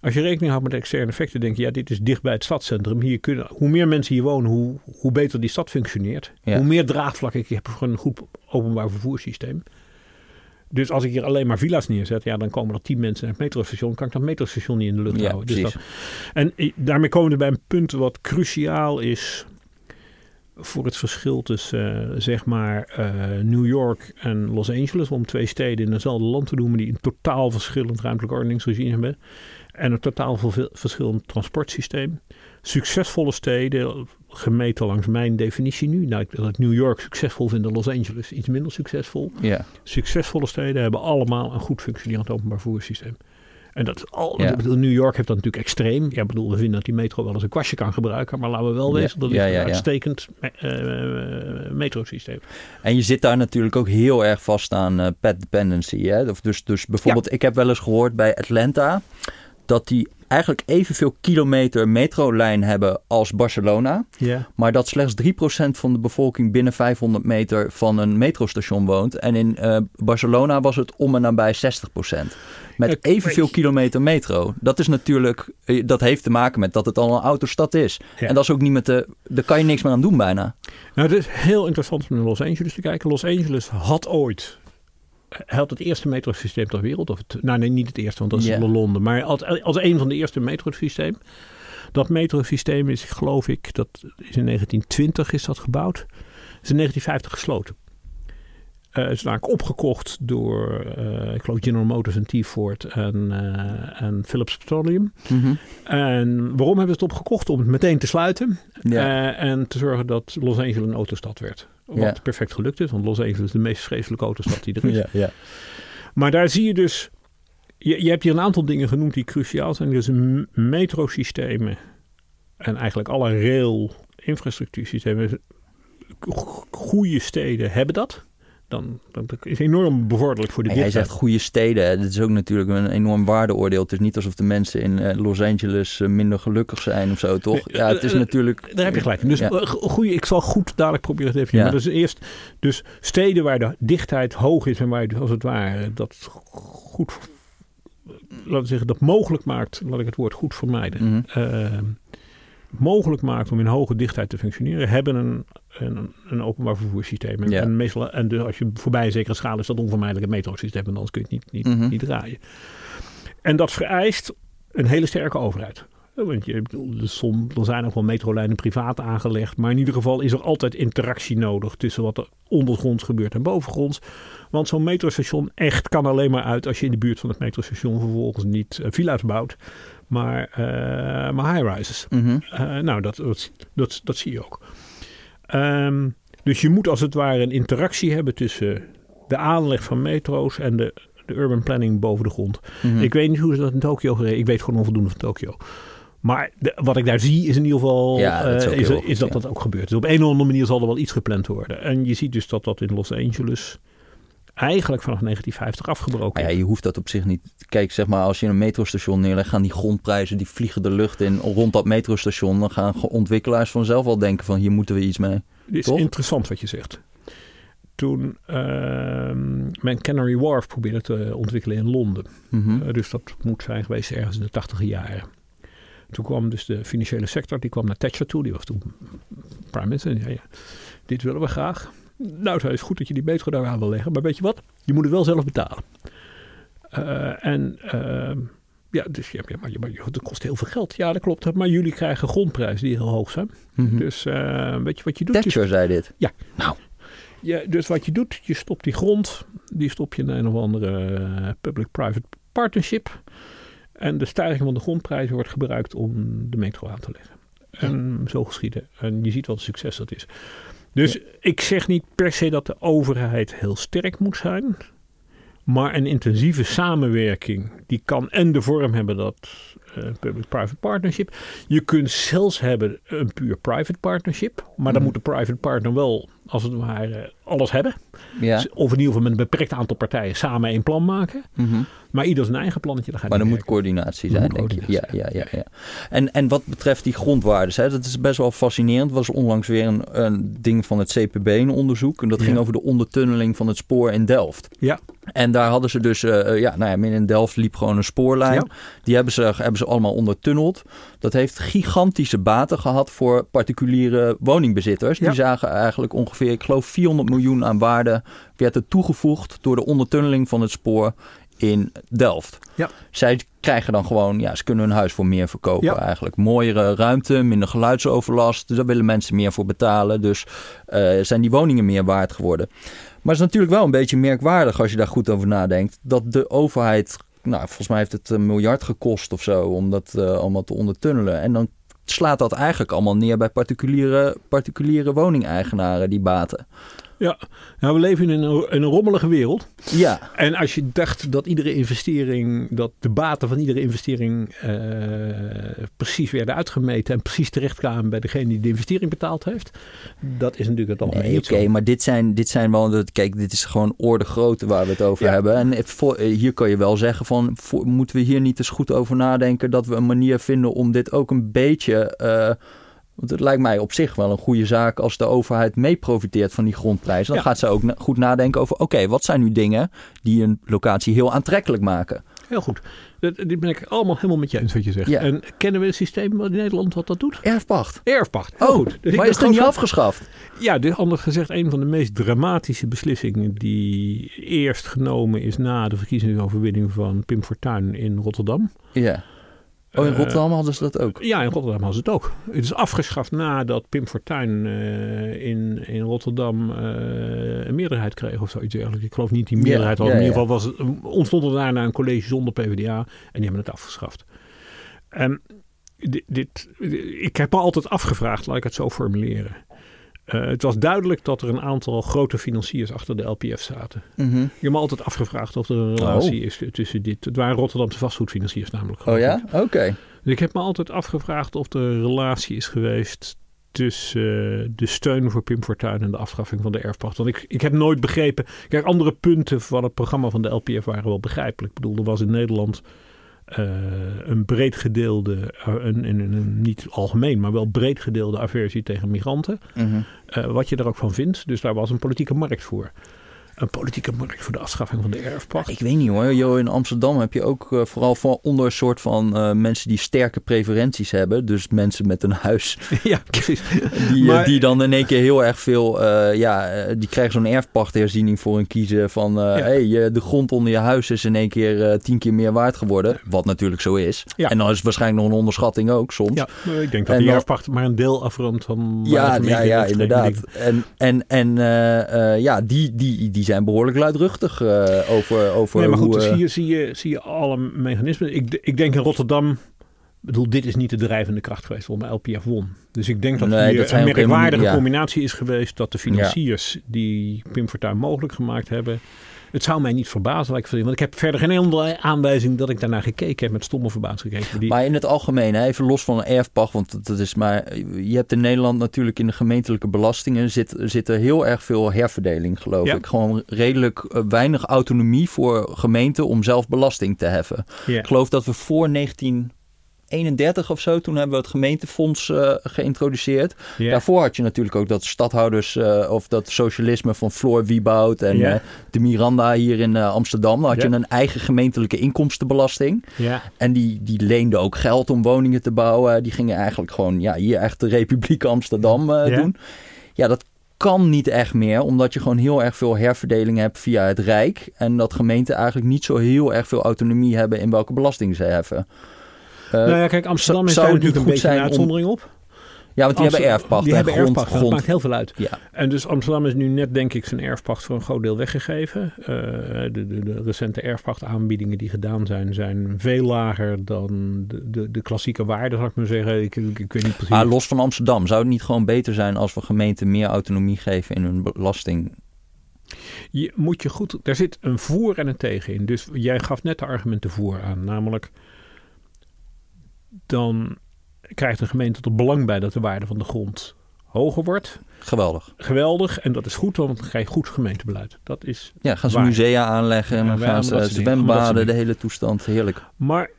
Als je rekening houdt met externe effecten, denk je, ja, dit is dicht bij het stadscentrum. Hier kunnen, hoe meer mensen hier wonen, hoe, hoe beter die stad functioneert. Ja. Hoe meer draagvlak ik heb voor een goed openbaar vervoerssysteem. Dus als ik hier alleen maar villa's neerzet, ja, dan komen er tien mensen naar het metrostation. Kan ik dat metrostation niet in de lucht ja, houden. Dus dat, en daarmee komen we bij een punt wat cruciaal is voor het verschil tussen eh, zeg maar eh, New York en Los Angeles. Om twee steden in hetzelfde land te noemen die een totaal verschillend ruimtelijk ordeningsregime hebben. En een totaal verschillend transportsysteem. Succesvolle steden, gemeten langs mijn definitie nu. Nou, ik wil het New York succesvol vinden, Los Angeles iets minder succesvol. Ja. Succesvolle steden hebben allemaal een goed functionerend openbaar vervoerssysteem. En dat is al, Ja. bedoel, New York heeft dat natuurlijk extreem. Ja, bedoel, we vinden dat die metro wel eens een kwastje kan gebruiken. Maar laten we wel Ja. wezen, dat Ja, ja, een uitstekend eh, metrosysteem. En je zit daar natuurlijk ook heel erg vast aan eh pet dependency. Hè? Of dus, dus bijvoorbeeld, ik heb wel eens gehoord bij Atlanta dat die eigenlijk evenveel kilometer metrolijn hebben als Barcelona. Ja. Maar dat slechts 3% van de bevolking binnen 500 meter van een metrostation woont. En in eh, Barcelona was het om en nabij 60%. Met evenveel kilometer metro. Dat is natuurlijk, eh, dat heeft te maken met dat het al een autostad is. En dat is ook niet met de, daar kan je niks meer aan doen bijna. Nou, het is heel interessant om naar Los Angeles te kijken. Los Angeles had ooit had het eerste metrosysteem ter wereld. Of het, nou nee, niet het eerste, want dat is Ja. Londen. Maar als, als een van de eerste metrosysteem. Dat metrosysteem is, geloof ik, dat is in 1920 is dat gebouwd. is in 1950 gesloten. Eh, het is namelijk opgekocht door, eh, ik geloof, General Motors en T-Ford en, eh, en Philips Petroleum. En waarom hebben ze het opgekocht? Om het meteen te sluiten. Ja. En te zorgen dat Los Angeles een autostad werd. Wat Ja. perfect gelukt is, want Los Angeles is de meest vreselijke autostad die er is. ja, ja. Maar daar zie je dus, je, je hebt hier een aantal dingen genoemd die cruciaal zijn. Dus metrosystemen en eigenlijk alle rail infrastructuursystemen. Go- Goede steden hebben dat. Dan, dat is enorm bevorderlijk voor de En jij dichtheid. zegt goede steden. Dat is ook natuurlijk een enorm waardeoordeel. Het is niet alsof de mensen in eh, Los Angeles eh, minder gelukkig zijn of zo, toch? Ja, het is eh, natuurlijk... Daar heb je gelijk. Dus Ja. goeie, ik zal goed dadelijk proberen te definiëren. Ja. Maar dus eerst, dus steden waar de dichtheid hoog is en waar je als het ware dat goed, laten we zeggen, dat mogelijk maakt, laat ik het woord goed vermijden, Mhm. eh, mogelijk maakt om in hoge dichtheid te functioneren, hebben een, een, een openbaar vervoerssysteem. En, Ja. en, meestal, en dus als je voorbij een zekere schaal is dat onvermijdelijk een metrosysteem, want anders kun je het niet, niet, Mhm. niet draaien. En dat vereist een hele sterke overheid. Want je, er som- er zijn ook wel metrolijnen privaat aangelegd. Maar in ieder geval is er altijd interactie nodig tussen wat er ondergronds gebeurt en bovengronds. Want zo'n metrostation echt kan alleen maar uit als je in de buurt van het metrostation vervolgens niet uh, villa's bouwt, maar, uh, maar high-rises. Mhm. Uh, nou, dat, dat, dat, dat zie je ook. Um, dus je moet als het ware een interactie hebben tussen de aanleg van metro's en de, de urban planning boven de grond. Mhm. Ik weet niet hoe ze dat in Tokio gereden. Ik weet gewoon onvoldoende van Tokio. Maar de, wat ik daar zie is in ieder geval Ja, dat is uh, dat ja. dat ook gebeurt. Dus op een of andere manier zal er wel iets gepland worden. En je ziet dus dat dat in Los Angeles eigenlijk vanaf 1950 afgebroken ja, je hoeft dat op zich niet. Kijk, zeg maar, als je een metrostation neerlegt, gaan die grondprijzen die vliegen de lucht in rond dat metrostation. Dan gaan ontwikkelaars vanzelf al denken van hier moeten we iets mee. Het is Toch? interessant wat je zegt. Toen uh, men Canary Wharf probeerde te ontwikkelen in Londen. Mhm. Uh, dus dat moet zijn geweest ergens in de tachtige jaren. Toen kwam dus de financiële sector, die kwam naar Thatcher toe. Die was toen prime minister. Ja, ja, dit willen we graag. Nou, het is goed dat je die metro daar aan wil leggen. Maar weet je wat? Je moet het wel zelf betalen. Uh, en uh, ja, dus ja, maar, maar dat kost heel veel geld. Ja, dat klopt. Maar jullie krijgen grondprijzen die heel hoog zijn. Mhm. Dus uh, weet je wat je doet? Thatcher zei dit. Ja. Nou. Ja, dus wat je doet, je stopt die grond, die stop je in een of andere public-private partnership. En de stijging van de grondprijzen wordt gebruikt om de metro aan te leggen. En zo geschieden. En je ziet wat een succes dat is. Dus ja. ik zeg niet per se dat de overheid heel sterk moet zijn. Maar een intensieve samenwerking, die kan en de vorm hebben dat uh, public-private partnership. Je kunt zelfs hebben een puur private partnership. Maar dan Mhm. moet de private partner wel, als het ware, alles hebben. Ja. Of in ieder geval met een beperkt aantal partijen samen één plan maken. Mhm. Maar ieder zijn eigen plannetje. Dan gaat Maar er moet werken. coördinatie zijn, moet denk je. Ja, ja, ja, ja. En, en wat betreft die grondwaardes, hè, dat is best wel fascinerend. Er was onlangs weer een, een ding van het CPB, een onderzoek. En dat ging Ja. over de ondertunneling van het spoor in Delft. Ja. En daar hadden ze dus, eh, eh, ja, nou ja, in Delft liep gewoon een spoorlijn. Ja. Die hebben ze, hebben ze allemaal ondertunneld. Dat heeft gigantische baten gehad voor particuliere woningbezitters. Ja. Die zagen eigenlijk ongeveer, ik geloof 400 miljoen aan waarde werd er toegevoegd door de ondertunneling van het spoor in Delft. Ja. Zij krijgen dan gewoon, ja, ze kunnen hun huis voor meer verkopen Ja. eigenlijk. Mooiere ruimte, minder geluidsoverlast. Dus daar willen mensen meer voor betalen. Dus eh, zijn die woningen meer waard geworden. Maar het is natuurlijk wel een beetje merkwaardig als je daar goed over nadenkt. Dat de overheid, nou volgens mij heeft het een miljard gekost of zo om dat eh, allemaal te ondertunnelen. En dan slaat dat eigenlijk allemaal neer bij particuliere, particuliere woningeigenaren die baten. Ja, nou, we leven in een, een rommelige wereld. Ja. En als je dacht dat iedere investering, dat de baten van iedere investering uh, precies werden uitgemeten en precies terechtkwamen bij degene die de investering betaald heeft, dat is natuurlijk het algemeen nee, Oké, maar dit zijn, dit zijn wel, kijk, dit is gewoon orde grootte waar we het over ja. hebben. En voor, hier kan je wel zeggen van, voor, moeten we hier niet eens goed over nadenken dat we een manier vinden om dit ook een beetje... Uh, want het lijkt mij op zich wel een goede zaak als de overheid mee profiteert van die grondprijs. Dan gaat ze ook goed nadenken over: oké, wat zijn nu dingen die een locatie heel aantrekkelijk maken? Heel goed. Die ben ik allemaal helemaal met je eens wat je zegt. Ja. En kennen we een systeem in Nederland wat dat doet? Erfpacht. Erfpacht. Heel oh, goed. Dus maar is het niet afgeschaft? Ja, dus anders gezegd, een van de meest dramatische beslissingen die eerst genomen is na de verkiezingsoverwinning van Pim Fortuyn in Rotterdam. Ja. Oh, in Rotterdam hadden ze dat ook? Ja, in Rotterdam hadden ze het ook. Het is afgeschaft nadat Pim Fortuyn uh, in, in Rotterdam uh, een meerderheid kreeg of zoiets dergelijks. Ik geloof niet die meerderheid. In ieder geval was, ontstond er daarna een college zonder PvdA en die hebben het afgeschaft. En dit, dit, ik heb me altijd afgevraagd, laat ik het zo formuleren. Uh, het was duidelijk dat er een aantal grote financiers achter de LPF zaten. Mm -hmm. Ik heb me altijd afgevraagd of er een relatie oh. is tussen dit. Het waren Rotterdamse vastgoedfinanciers namelijk. Oh ja? Oké. Okay. Dus ik heb me altijd afgevraagd of er een relatie is geweest tussen uh, de steun voor Pim Fortuyn en de afschaffing van de erfpacht. Want ik, ik heb nooit begrepen... Kijk, andere punten van het programma van de LPF waren wel begrijpelijk. Ik bedoel, er was in Nederland... Uh, een breed gedeelde, uh, een, een, een, niet algemeen, maar wel breed gedeelde aversie tegen migranten. Mm -hmm. uh, wat je er ook van vindt. Dus daar was een politieke markt voor. Een politieke markt voor de afschaffing van de erfpacht. Ik weet niet hoor. Jo, in Amsterdam heb je ook vooral van onder een soort van mensen die sterke preferenties hebben. Dus mensen met een huis. ja, precies. Die, maar, die dan in één keer heel erg veel, ja, die krijgen zo'n erfpachtherziening voor hun kiezen. Van ja. hey, de grond onder je huis is in één keer tien keer meer waard geworden. Wat natuurlijk zo is. Ja. En dan is het waarschijnlijk nog een onderschatting ook soms. Ja, ik denk dat en die erfpacht maar een deel afrondt van. Ja, ja, ja, inderdaad. En, en, en ja, die, die, die zijn behoorlijk luidruchtig uh, over, over. Nee, maar goed, hoe, dus hier zie je, zie je alle mechanismen. Ik, ik denk in Rotterdam. Ik bedoel, dit is niet de drijvende kracht geweest waarom LPF won. Dus ik denk dat nee, hier dat een merkwaardige ja. combinatie is geweest dat de financiers ja. die Pim Fortuyn mogelijk gemaakt hebben, het zou mij niet verbazen, ik want ik heb verder geen enkele aanwijzing dat ik daarnaar gekeken heb, met stomme verbazing gekeken. Die... Maar in het algemeen, even los van een erfpacht, want dat is maar, je hebt in Nederland natuurlijk in de gemeentelijke belastingen zit, zit er heel erg veel herverdeling, geloof Ja. ik. Gewoon redelijk uh, weinig autonomie voor gemeenten om zelf belasting te heffen. Ja. Ik geloof dat we voor 19 31 of zo, toen hebben we het gemeentefonds uh, geïntroduceerd. Daarvoor had je natuurlijk ook dat stadhouders uh, of dat socialisme van Floor Wieboud en uh, de Miranda hier in Amsterdam. Dan had je een eigen gemeentelijke inkomstenbelasting. En die, die leende ook geld om woningen te bouwen. Die gingen eigenlijk gewoon ja, hier echt de Republiek Amsterdam doen. Ja, dat kan niet echt meer, omdat je gewoon heel erg veel herverdeling hebt via het Rijk. En dat gemeenten eigenlijk niet zo heel erg veel autonomie hebben in welke belasting ze heffen. Uh, nou ja, kijk, Amsterdam is daar natuurlijk een beetje een om- uitzondering op. ja, want die hebben erfpacht. Die en hebben grond, erfpacht, dat grond. maakt heel veel uit. Ja, En dus Amsterdam is nu net, denk ik, zijn erfpacht voor een groot deel weggegeven. Uh, de, de, de recente erfpachtaanbiedingen die gedaan zijn, zijn veel lager dan de, de, de klassieke waarde, zou ik maar zeggen. Ik, ik, ik weet niet precies. maar los van Amsterdam, zou het niet gewoon beter zijn als we gemeenten meer autonomie geven in hun belasting? Je moet je goed. Er zit een voor en een tegen in. Dus jij gaf net de argumenten voor aan. Namelijk. Dan krijgt een gemeente er belang bij dat de waarde van de grond hoger wordt. Geweldig. Geweldig. En dat is goed, want dan krijg je goed gemeentebeleid. Dat is. Ja, gaan ze Waar. musea aanleggen en Ja, dan wij- gaan ze zwembaden, de hele toestand. Heerlijk. Maar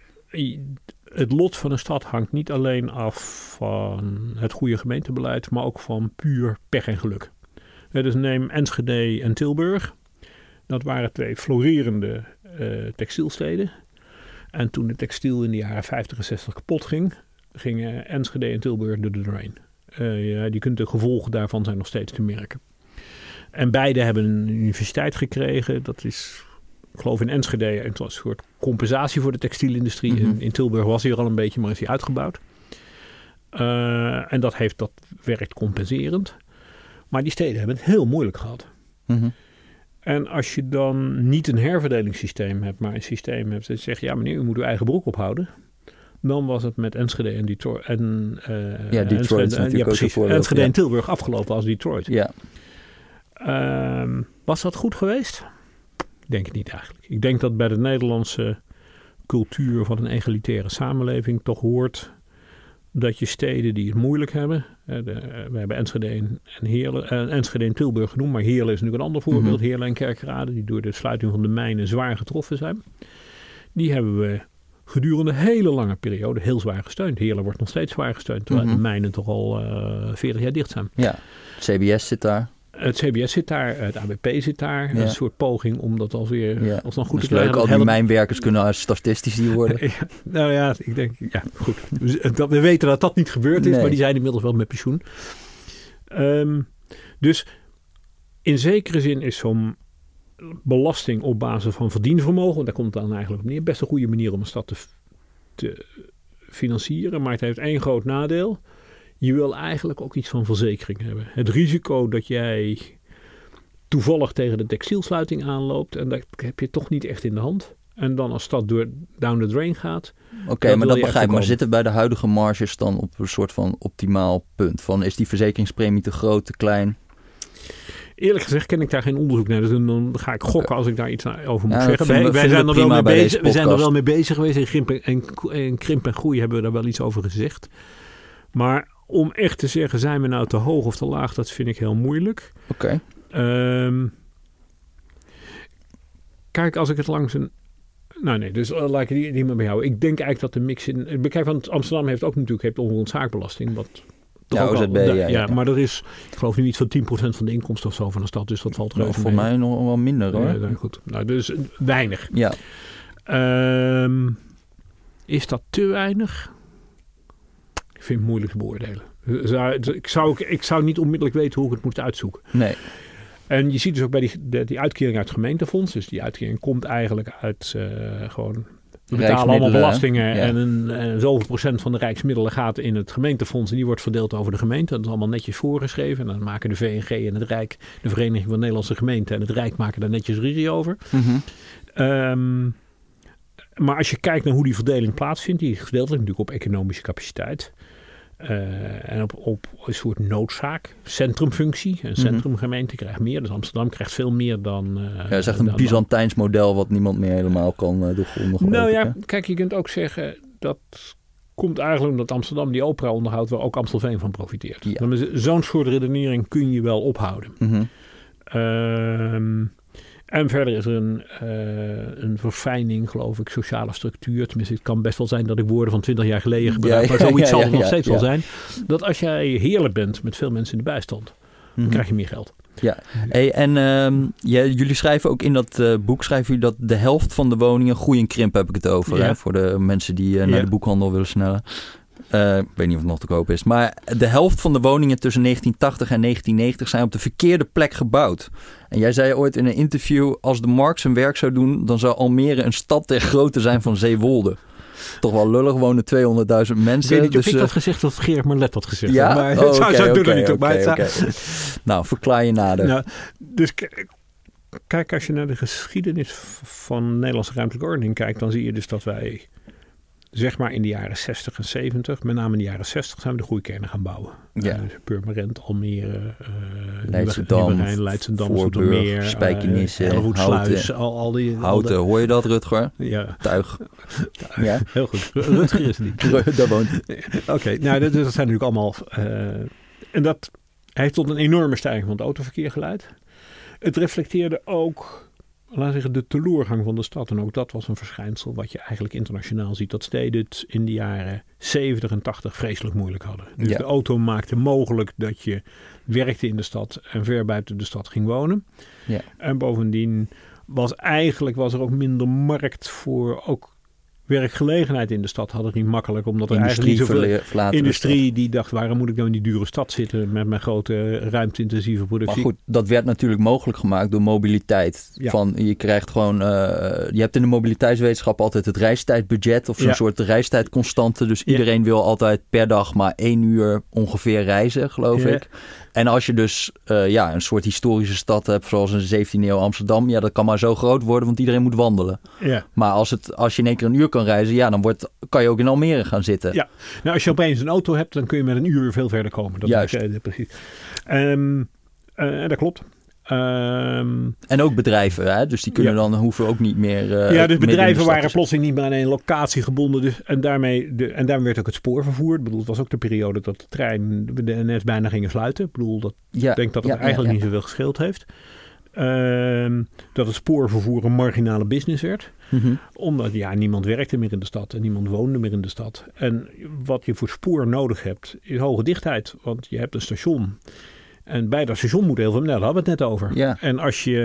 het lot van een stad hangt niet alleen af van het goede gemeentebeleid, maar ook van puur pech en geluk. Dus neem Enschede en Tilburg. Dat waren twee florerende eh, textielsteden. En toen de textiel in de jaren 50 en 60 kapot ging, gingen Enschede en Tilburg door de drain. Eh, ja, die kunt de gevolgen daarvan zijn nog steeds te merken. En beide hebben een universiteit gekregen. Dat is, ik geloof in Enschede, het was een soort compensatie voor de textielindustrie. Mhm. in, in Tilburg was hij er al een beetje, maar is hij uitgebouwd. Eh, en dat heeft dat werkt compenserend. Maar die steden hebben het heel moeilijk gehad. Mhm. En als je dan niet een herverdelingssysteem hebt, maar een systeem hebt dat zegt, ja meneer, u moet uw eigen broek ophouden. Dan was het met Enschede en Detroit. En, eh, Ja, Detroit is Enschede, natuurlijk ja, ook precies. een voorbeeld, Enschede ja. en Tilburg afgelopen als Detroit. Ja, Ehm, was dat goed geweest? Ik denk het niet eigenlijk. Ik denk dat bij de Nederlandse cultuur van een egalitaire samenleving toch hoort dat je steden die het moeilijk hebben. eh, we hebben Enschede en Heerlen, eh, Enschede en Tilburg genoemd, maar Heerlen is natuurlijk een ander voorbeeld. Mhm. Heerlen en Kerkrade, die door de sluiting van de mijnen zwaar getroffen zijn. Die hebben we gedurende een hele lange periode heel zwaar gesteund. Heerlen wordt nog steeds zwaar gesteund, terwijl Mhm. de mijnen toch al eh 40 jaar dicht zijn. Ja, CBS zit daar. Het CBS zit daar, het ABP zit daar. Ja. Een soort poging om dat alweer Ja. alsnog goed te is leuk, krijgen. al die mijnwerkers kunnen als statistici worden. Ja, nou ja, ik denk, ja, goed. We, dat- we weten dat dat niet gebeurd is, Nee. maar die zijn inmiddels wel met pensioen. Ehm, dus in zekere zin is zo'n belasting op basis van verdienvermogen, daar komt het dan eigenlijk op neer, best een goede manier om een stad te, te financieren. Maar het heeft één groot nadeel. Je wil eigenlijk ook iets van verzekering hebben. Het risico dat jij toevallig tegen de textielsluiting aanloopt en dat heb je toch niet echt in de hand. En dan als stad door down the drain gaat, Oké, Dat maar dat begrijp ik. Maar zitten bij de huidige marges dan op een soort van optimaal punt? Van is die verzekeringspremie te groot, te klein? Eerlijk gezegd ken ik daar geen onderzoek naar. Dus dan- ga ik gokken als ik daar iets over moet Ja, dat zeggen. Wij, zijn er we wel mee bezig. We zijn er wel mee bezig geweest. In Krimp en, en, Krimp en Groei hebben we daar wel iets over gezegd. Maar om echt te zeggen, zijn we nou te hoog of te laag? Dat vind ik heel moeilijk. Oké. Ehm, kijk, als ik het langs een... Nou nee, dus eh, laat ik die, die maar bij jou. Ik denk eigenlijk dat de mix in... Kijk, want Amsterdam heeft ook natuurlijk heeft onroerend zaakbelasting. Wat Ja, al- OZB, ja, ja, ja. maar er is, ik geloof nu iets van 10% van de inkomsten of zo van de stad. Dus dat valt Nou, reuze voor mee. mij nog wel minder hoor. Ja, nou, goed. Nou, dus weinig. Ja, Ehm, is dat te weinig? Ik vind het moeilijk te beoordelen. Ik zou, ik zou niet onmiddellijk weten hoe ik het moet uitzoeken. nee. En je ziet dus ook bij die, de- die uitkering uit het gemeentefonds. Dus die uitkering komt eigenlijk uit eh, gewoon... We betalen allemaal belastingen Ja. en een, en zoveel procent van de rijksmiddelen gaat in het gemeentefonds en die wordt verdeeld over de gemeente. Dat is allemaal netjes voorgeschreven. En dan maken de VNG en het Rijk, de Vereniging van Nederlandse Gemeenten en het Rijk maken daar netjes ruzie over. Mhm. Ehm, maar als je kijkt naar hoe die verdeling plaatsvindt, die is gedeeltelijk natuurlijk op economische capaciteit. Eh, en op, op een soort noodzaak, centrumfunctie. Een Mhm. centrumgemeente krijgt meer, dus Amsterdam krijgt veel meer dan. eh, Ja, dat is echt een Byzantijns model wat niemand meer helemaal kan uh, doorgronden. geloof Nou ik, ja, hè? kijk, je kunt ook zeggen dat komt eigenlijk omdat Amsterdam die opera onderhoudt waar ook Amstelveen van profiteert. Ja. Zo'n soort redenering kun je wel ophouden. Ehm, en verder is er een, eh, een verfijning, geloof ik, sociale structuur. Tenminste, het kan best wel zijn dat ik woorden van 20 jaar geleden gebruik. Ja, maar ja, zoiets ja, zal ja, nog steeds ja. wel zijn. Dat als jij heerlijk bent met veel mensen in de bijstand, dan Mhm. krijg je meer geld. Hey, en ehm, ja, jullie schrijven ook in dat eh, boek schrijven jullie dat de helft van de woningen groei en krimp heb ik het over. Ja. Hè, voor de mensen die eh, naar Ja. de boekhandel willen snellen. Eh, ik weet niet of het nog te koop is. Maar de helft van de woningen tussen 1980 en 1990 zijn op de verkeerde plek gebouwd. En jij zei ooit in een interview: als de Marx zijn werk zou doen, dan zou Almere een stad ter grootte zijn van Zeewolde. Toch wel lullig, wonen 200.000 Ik mensen. weet niet of dus, ik eh, dat gezegd of Geert Marlet dat gezegd ja, Maar Oh, zou, er niet op. Maar. Nou, verklaar je nader. Nou, dus kijk, als je naar de geschiedenis van Nederlandse ruimtelijke ordening kijkt, dan zie je dus dat wij, zeg maar in de jaren 60 en 70, met name in de jaren 60, zijn we de groeikernen gaan bouwen. Ja. Eh, dus Purmerend, Almere, eh Leidschendam, Nieuwegein, Leidschendam, Voorburg, eh, Hellevoetsluis, Houten. al, al die... al Houten, hoor je dat, Rutger? ja, Tuig. Ja, heel goed. Rutger is niet. daar woont. Oké, nou dat, dat zijn natuurlijk allemaal. en dat heeft tot een enorme stijging van het autoverkeer geleid. Het reflecteerde ook, laten we zeggen, de teleurgang van de stad. En ook dat was een verschijnsel wat je eigenlijk internationaal ziet. Dat steden het in de jaren 70 en 80 vreselijk moeilijk hadden. Dus Ja. de auto maakte mogelijk dat je werkte in de stad en ver buiten de stad ging wonen. Ja. En bovendien was eigenlijk was er ook minder markt voor ook werkgelegenheid in de stad. Hadden het niet makkelijk, omdat er eigenlijk Industrie niet zoveel de industrie die dacht, waarom moet ik nou in die dure stad zitten met mijn grote ruimte-intensieve productie? Maar goed, dat werd natuurlijk mogelijk gemaakt door mobiliteit. Ja. Van, je krijgt gewoon, eh, je hebt in de mobiliteitswetenschap altijd het reistijdbudget of zo'n Ja. soort reistijdconstante. Dus iedereen wil altijd per dag maar één uur ongeveer reizen, geloof ik. En als je dus eh, ja, een soort historische stad hebt, zoals een 17e eeuw Amsterdam, ja, dat kan maar zo groot worden, want iedereen moet wandelen. Ja. Maar als, het, als je in één keer een uur kan reizen, ja, dan wordt, kan je ook in Almere gaan zitten. Ja. Nou, als je opeens een auto hebt, dan kun je met een uur veel verder komen. Dat Juist. Is, eh, precies. Eh, dat klopt. Ehm, En ook bedrijven, hè? dus die kunnen Ja. dan hoeven ook niet meer. eh, ja, dus bedrijven waren plotseling niet meer aan één locatie gebonden. Dus, en, daarmee de, en daarmee werd ook het spoor vervoerd. Ik bedoel, het was ook de periode dat de trein de NS bijna gingen sluiten. Ik bedoel, dat, Ja, ik denk dat het ja, eigenlijk niet zoveel gescheeld heeft. Ehm, dat het spoorvervoer een marginale business werd. Mhm. Omdat ja, niemand werkte meer in de stad en niemand woonde meer in de stad. En wat je voor spoor nodig hebt, is hoge dichtheid. Want je hebt een station. En bij dat moet heel veel. Nou, daar hadden we het net over. Ja. En als je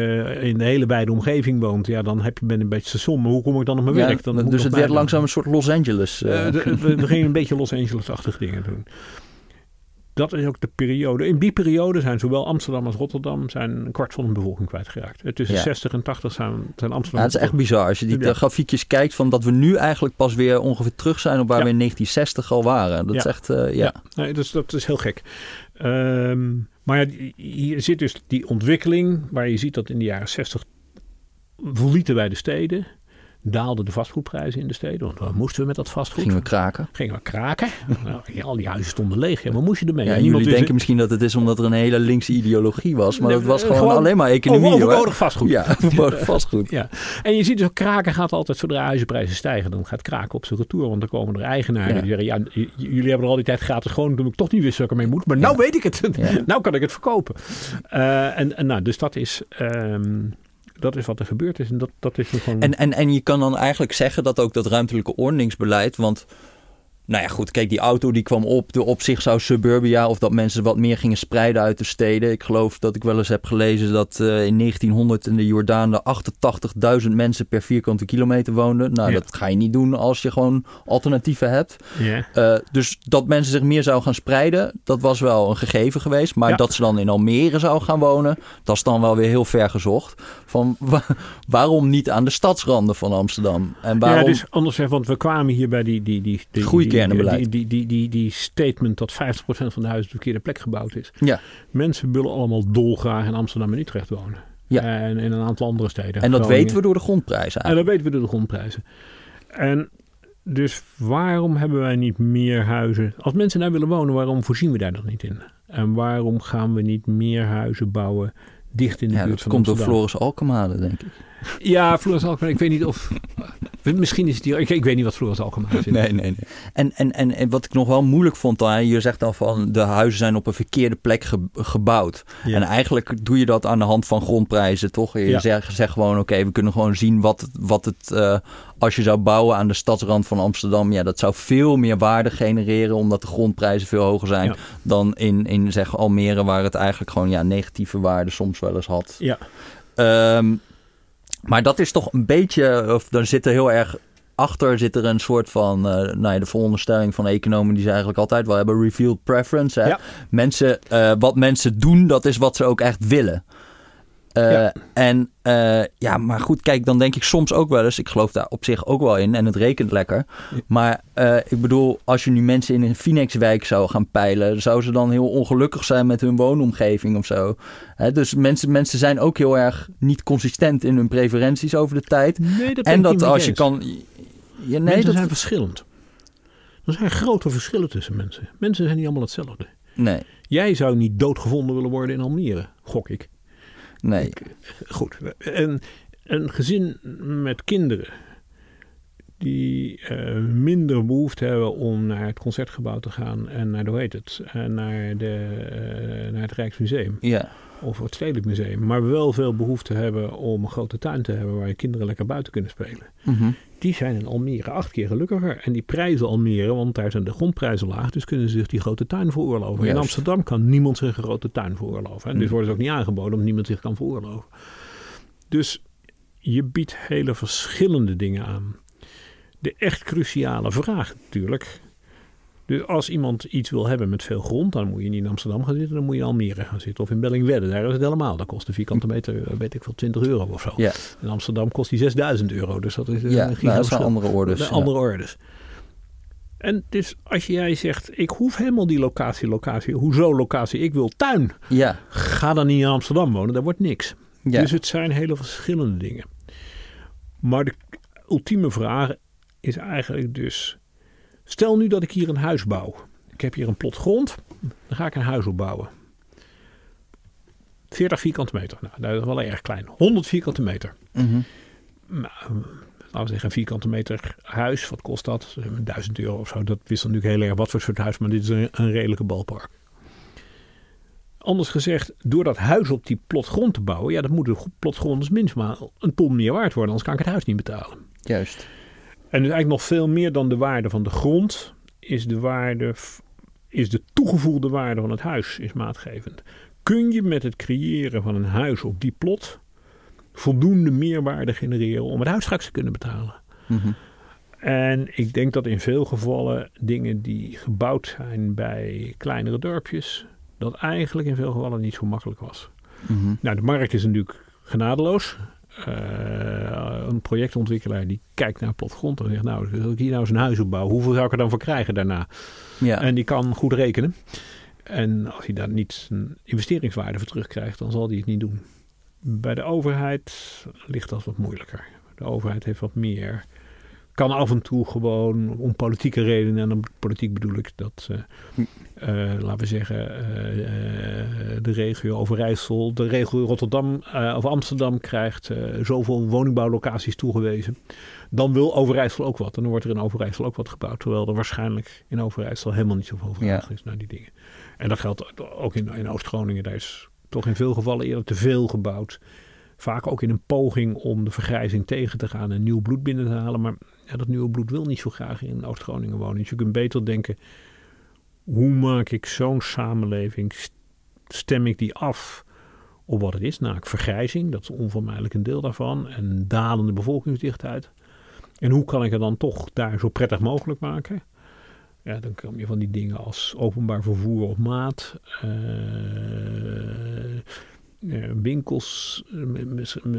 in de hele wijde omgeving woont, ja, dan heb je, ben je een beetje station. Maar hoe kom ik dan op mijn Ja, werk? Dan dus het werd langzaam een soort Los Angeles. de- we, we gingen een beetje Los Angeles-achtige dingen doen. Dat is ook de periode. In die periode zijn zowel Amsterdam als Rotterdam zijn een kwart van de bevolking kwijtgeraakt. Tussen Ja. 60 en 80 zijn, zijn Ja, Amsterdam. het is echt bizar als je die Ja. grafiekjes kijkt van dat we nu eigenlijk pas weer ongeveer terug zijn op waar we in 1960 al waren. Dat is echt, eh, ja. Ja, nee, dus dat is heel gek. Ehm, maar ja, hier zit dus die ontwikkeling waar je ziet dat in de jaren 60 verlieten wij de steden. Daalden de vastgoedprijzen in de steden. Want wat moesten we met dat vastgoed? Gingen we kraken. Gingen we kraken. nou, ja, al die huizen stonden leeg. Ja, wat moest je ermee? Ja, en jullie wist- denken misschien dat het is omdat er een hele linkse ideologie was. Maar Nee, dat was eh, gewoon, gewoon alleen maar economie. over- hoor. overbodig vastgoed. Ja, overbodig vastgoed. Ja, en je ziet dus kraken gaat altijd zodra huizenprijzen stijgen. Dan gaat kraken op zijn retour. Want dan komen er eigenaren Ja. die zeggen... Ja, jullie hebben er al die tijd gratis gewoon toen ik toch niet wist wat ik ermee moet. Maar nou weet ik het. Ja. nou kan ik het verkopen. Eh, en, en nou, dus dat is, ehm, dat is wat er gebeurd is. En dat, dat is gewoon... En, en, en je kan dan eigenlijk zeggen dat ook dat ruimtelijke ordeningsbeleid. Want, nou ja, goed, kijk, die auto die kwam op. De op zich zou suburbia of dat mensen wat meer gingen spreiden uit de steden. Ik geloof dat ik wel eens heb gelezen dat eh, in 1900 in de Jordaan er 88.000 mensen per vierkante kilometer woonden. Nou, Ja. dat ga je niet doen als je gewoon alternatieven hebt. ja. Eh, dus dat mensen zich meer zouden gaan spreiden, dat was wel een gegeven geweest. Maar Ja. dat ze dan in Almere zou gaan wonen, dat is dan wel weer heel ver gezocht. Van wa- waarom niet aan de stadsranden van Amsterdam? En waarom... Ja, dus anders want we kwamen hier bij die, die, die, die, Die, die, die, die, die statement dat 50% van de huizen op de verkeerde plek gebouwd is. Ja. Mensen willen allemaal dolgraag in Amsterdam en Utrecht wonen. Ja. En in een aantal andere steden. en dat Groningen. weten we door de grondprijzen En eigenlijk. dat weten we door de grondprijzen. En dus waarom hebben wij niet meer huizen? Als mensen daar willen wonen, waarom voorzien we daar dan niet in? En waarom gaan we niet meer huizen bouwen dicht in de Ja, buurt dat van komt door? Floris Alkemade, denk ik. Ja, Floris Alkmaar. Ik weet niet of... Misschien is het hier... Ik, ik weet niet wat Floris Alkmaar vindt. Nee, nee, nee. En, en, en, en wat ik nog wel moeilijk vond, dan, je zegt dan van de huizen zijn op een verkeerde plek ge- gebouwd. Ja. En eigenlijk doe je dat aan de hand van grondprijzen, toch? Je Ja. zegt, gewoon, oké, we kunnen gewoon zien wat, het- wat het, eh, als je zou bouwen aan de stadsrand van Amsterdam, ja, dat zou veel meer waarde genereren, omdat de grondprijzen veel hoger zijn Ja. dan in, in zeg Almere, waar het eigenlijk gewoon ja, negatieve waarde soms wel eens had. Ja. Ehm, maar dat is toch een beetje, of daar zit er heel erg achter, zit er een soort van, eh, nou ja, de veronderstelling van economen die ze eigenlijk altijd wel hebben, revealed preference. Hè? Ja. Mensen, eh, wat mensen doen, dat is wat ze ook echt willen. Eh, Ja. En eh, ja, maar goed, kijk, dan denk ik soms ook wel eens, ik geloof daar op zich ook wel in en het rekent lekker. Maar eh, ik bedoel, als je nu mensen in een Phoenixwijk zou gaan peilen, zou ze dan heel ongelukkig zijn met hun woonomgeving of zo. Hè, dus mensen, mensen zijn ook heel erg niet consistent in hun preferenties over de tijd. Nee, dat en dat als je eens. kan. Ja, nee, mensen dat, zijn verschillend. Er zijn grote verschillen tussen mensen. Mensen zijn niet allemaal hetzelfde. nee, Jij zou niet doodgevonden willen worden in Almere, gok ik. Nee. Goed. En een gezin met kinderen die eh, minder behoefte hebben om naar het concertgebouw te gaan en naar, hoe heet het, en naar, de, eh, naar het Rijksmuseum Ja, of het Stedelijk Museum, maar wel veel behoefte hebben om een grote tuin te hebben waar je kinderen lekker buiten kunnen spelen. Mhm. Die zijn in Almere acht keer gelukkiger. En die prijzen Almere, want daar zijn de grondprijzen laag, dus kunnen ze zich die grote tuin veroorloven. In. Amsterdam kan niemand zich een grote tuin veroorloven. En dus Mm. worden ze ook niet aangeboden omdat niemand zich kan veroorloven. Dus je biedt hele verschillende dingen aan. De echt cruciale vraag natuurlijk. Dus als iemand iets wil hebben met veel grond, dan moet je niet in Amsterdam gaan zitten, dan moet je in Almere gaan zitten. Of in Bellingwedde, daar is het helemaal. Dat kost de vierkante meter, eh, weet ik veel, 20 euro of zo. Ja. In Amsterdam kost die 6000 euro, dus dat is ja een nou, dat zijn andere orders. ja. andere orders. En dus als jij zegt, ik hoef helemaal die locatie, locatie, hoezo locatie, ik wil tuin. Ja, Ga dan niet in Amsterdam wonen, daar wordt niks. ja. Dus het zijn hele verschillende dingen. Maar de ultieme vraag is eigenlijk dus, stel nu dat ik hier een huis bouw. Ik heb hier een plot grond, dan ga ik een huis opbouwen. 40 vierkante meter. Nou, dat is wel erg klein. 100 vierkante meter. Mhm. Nou, laten we zeggen, een vierkante meter huis. Wat kost dat? 1000 euro of zo. Dat wisselt natuurlijk heel erg wat voor soort huis. Maar dit is een, een redelijke balpark. Anders gezegd, door dat huis op die plot grond te bouwen, ja, dat moet de plot grond dus minstens een ton meer waard worden, anders kan ik het huis niet betalen. Juist. En dus eigenlijk nog veel meer dan de waarde van de grond is de waarde, is de toegevoegde waarde van het huis is maatgevend. Kun je met het creëren van een huis op die plot voldoende meerwaarde genereren om het huis straks te kunnen betalen? Mhm. En ik denk dat in veel gevallen dingen die gebouwd zijn bij kleinere dorpjes, dat eigenlijk in veel gevallen niet zo makkelijk was. Mhm. Nou, de markt is natuurlijk genadeloos. Uh, een projectontwikkelaar die kijkt naar platgrond en zegt: Nou, als ik hier nou eens een huis opbouw, hoeveel zou ik er dan voor krijgen daarna? Ja. En die kan goed rekenen. En als hij daar niet een investeringswaarde voor terugkrijgt, dan zal hij het niet doen. Bij de overheid ligt dat wat moeilijker. De overheid heeft wat meer kan af en toe gewoon om politieke redenen, en dan politiek bedoel ik dat, uh, uh, laten we zeggen, uh, de regio Overijssel, de regio Rotterdam of Amsterdam krijgt zoveel woningbouwlocaties toegewezen. Dan wil Overijssel ook wat. En dan wordt er in Overijssel ook wat gebouwd. Terwijl er waarschijnlijk in Overijssel helemaal niet zoveel vraag ja. is naar die dingen. En dat geldt ook in, in Oost-Groningen. Daar is toch in veel gevallen eerder te veel gebouwd. Vaak ook in een poging om de vergrijzing tegen te gaan en nieuw bloed binnen te halen. Maar ja, dat nieuwe bloed wil niet zo graag in Oost-Groningen wonen. Dus je kunt beter denken, hoe maak ik zo'n samenleving, stem ik die af op wat het is? Namelijk vergrijzing, dat is onvermijdelijk een deel daarvan. En dalende bevolkingsdichtheid. En hoe kan ik het dan toch daar zo prettig mogelijk maken? Ja, dan kom je van die dingen als openbaar vervoer op maat. Uh, winkels,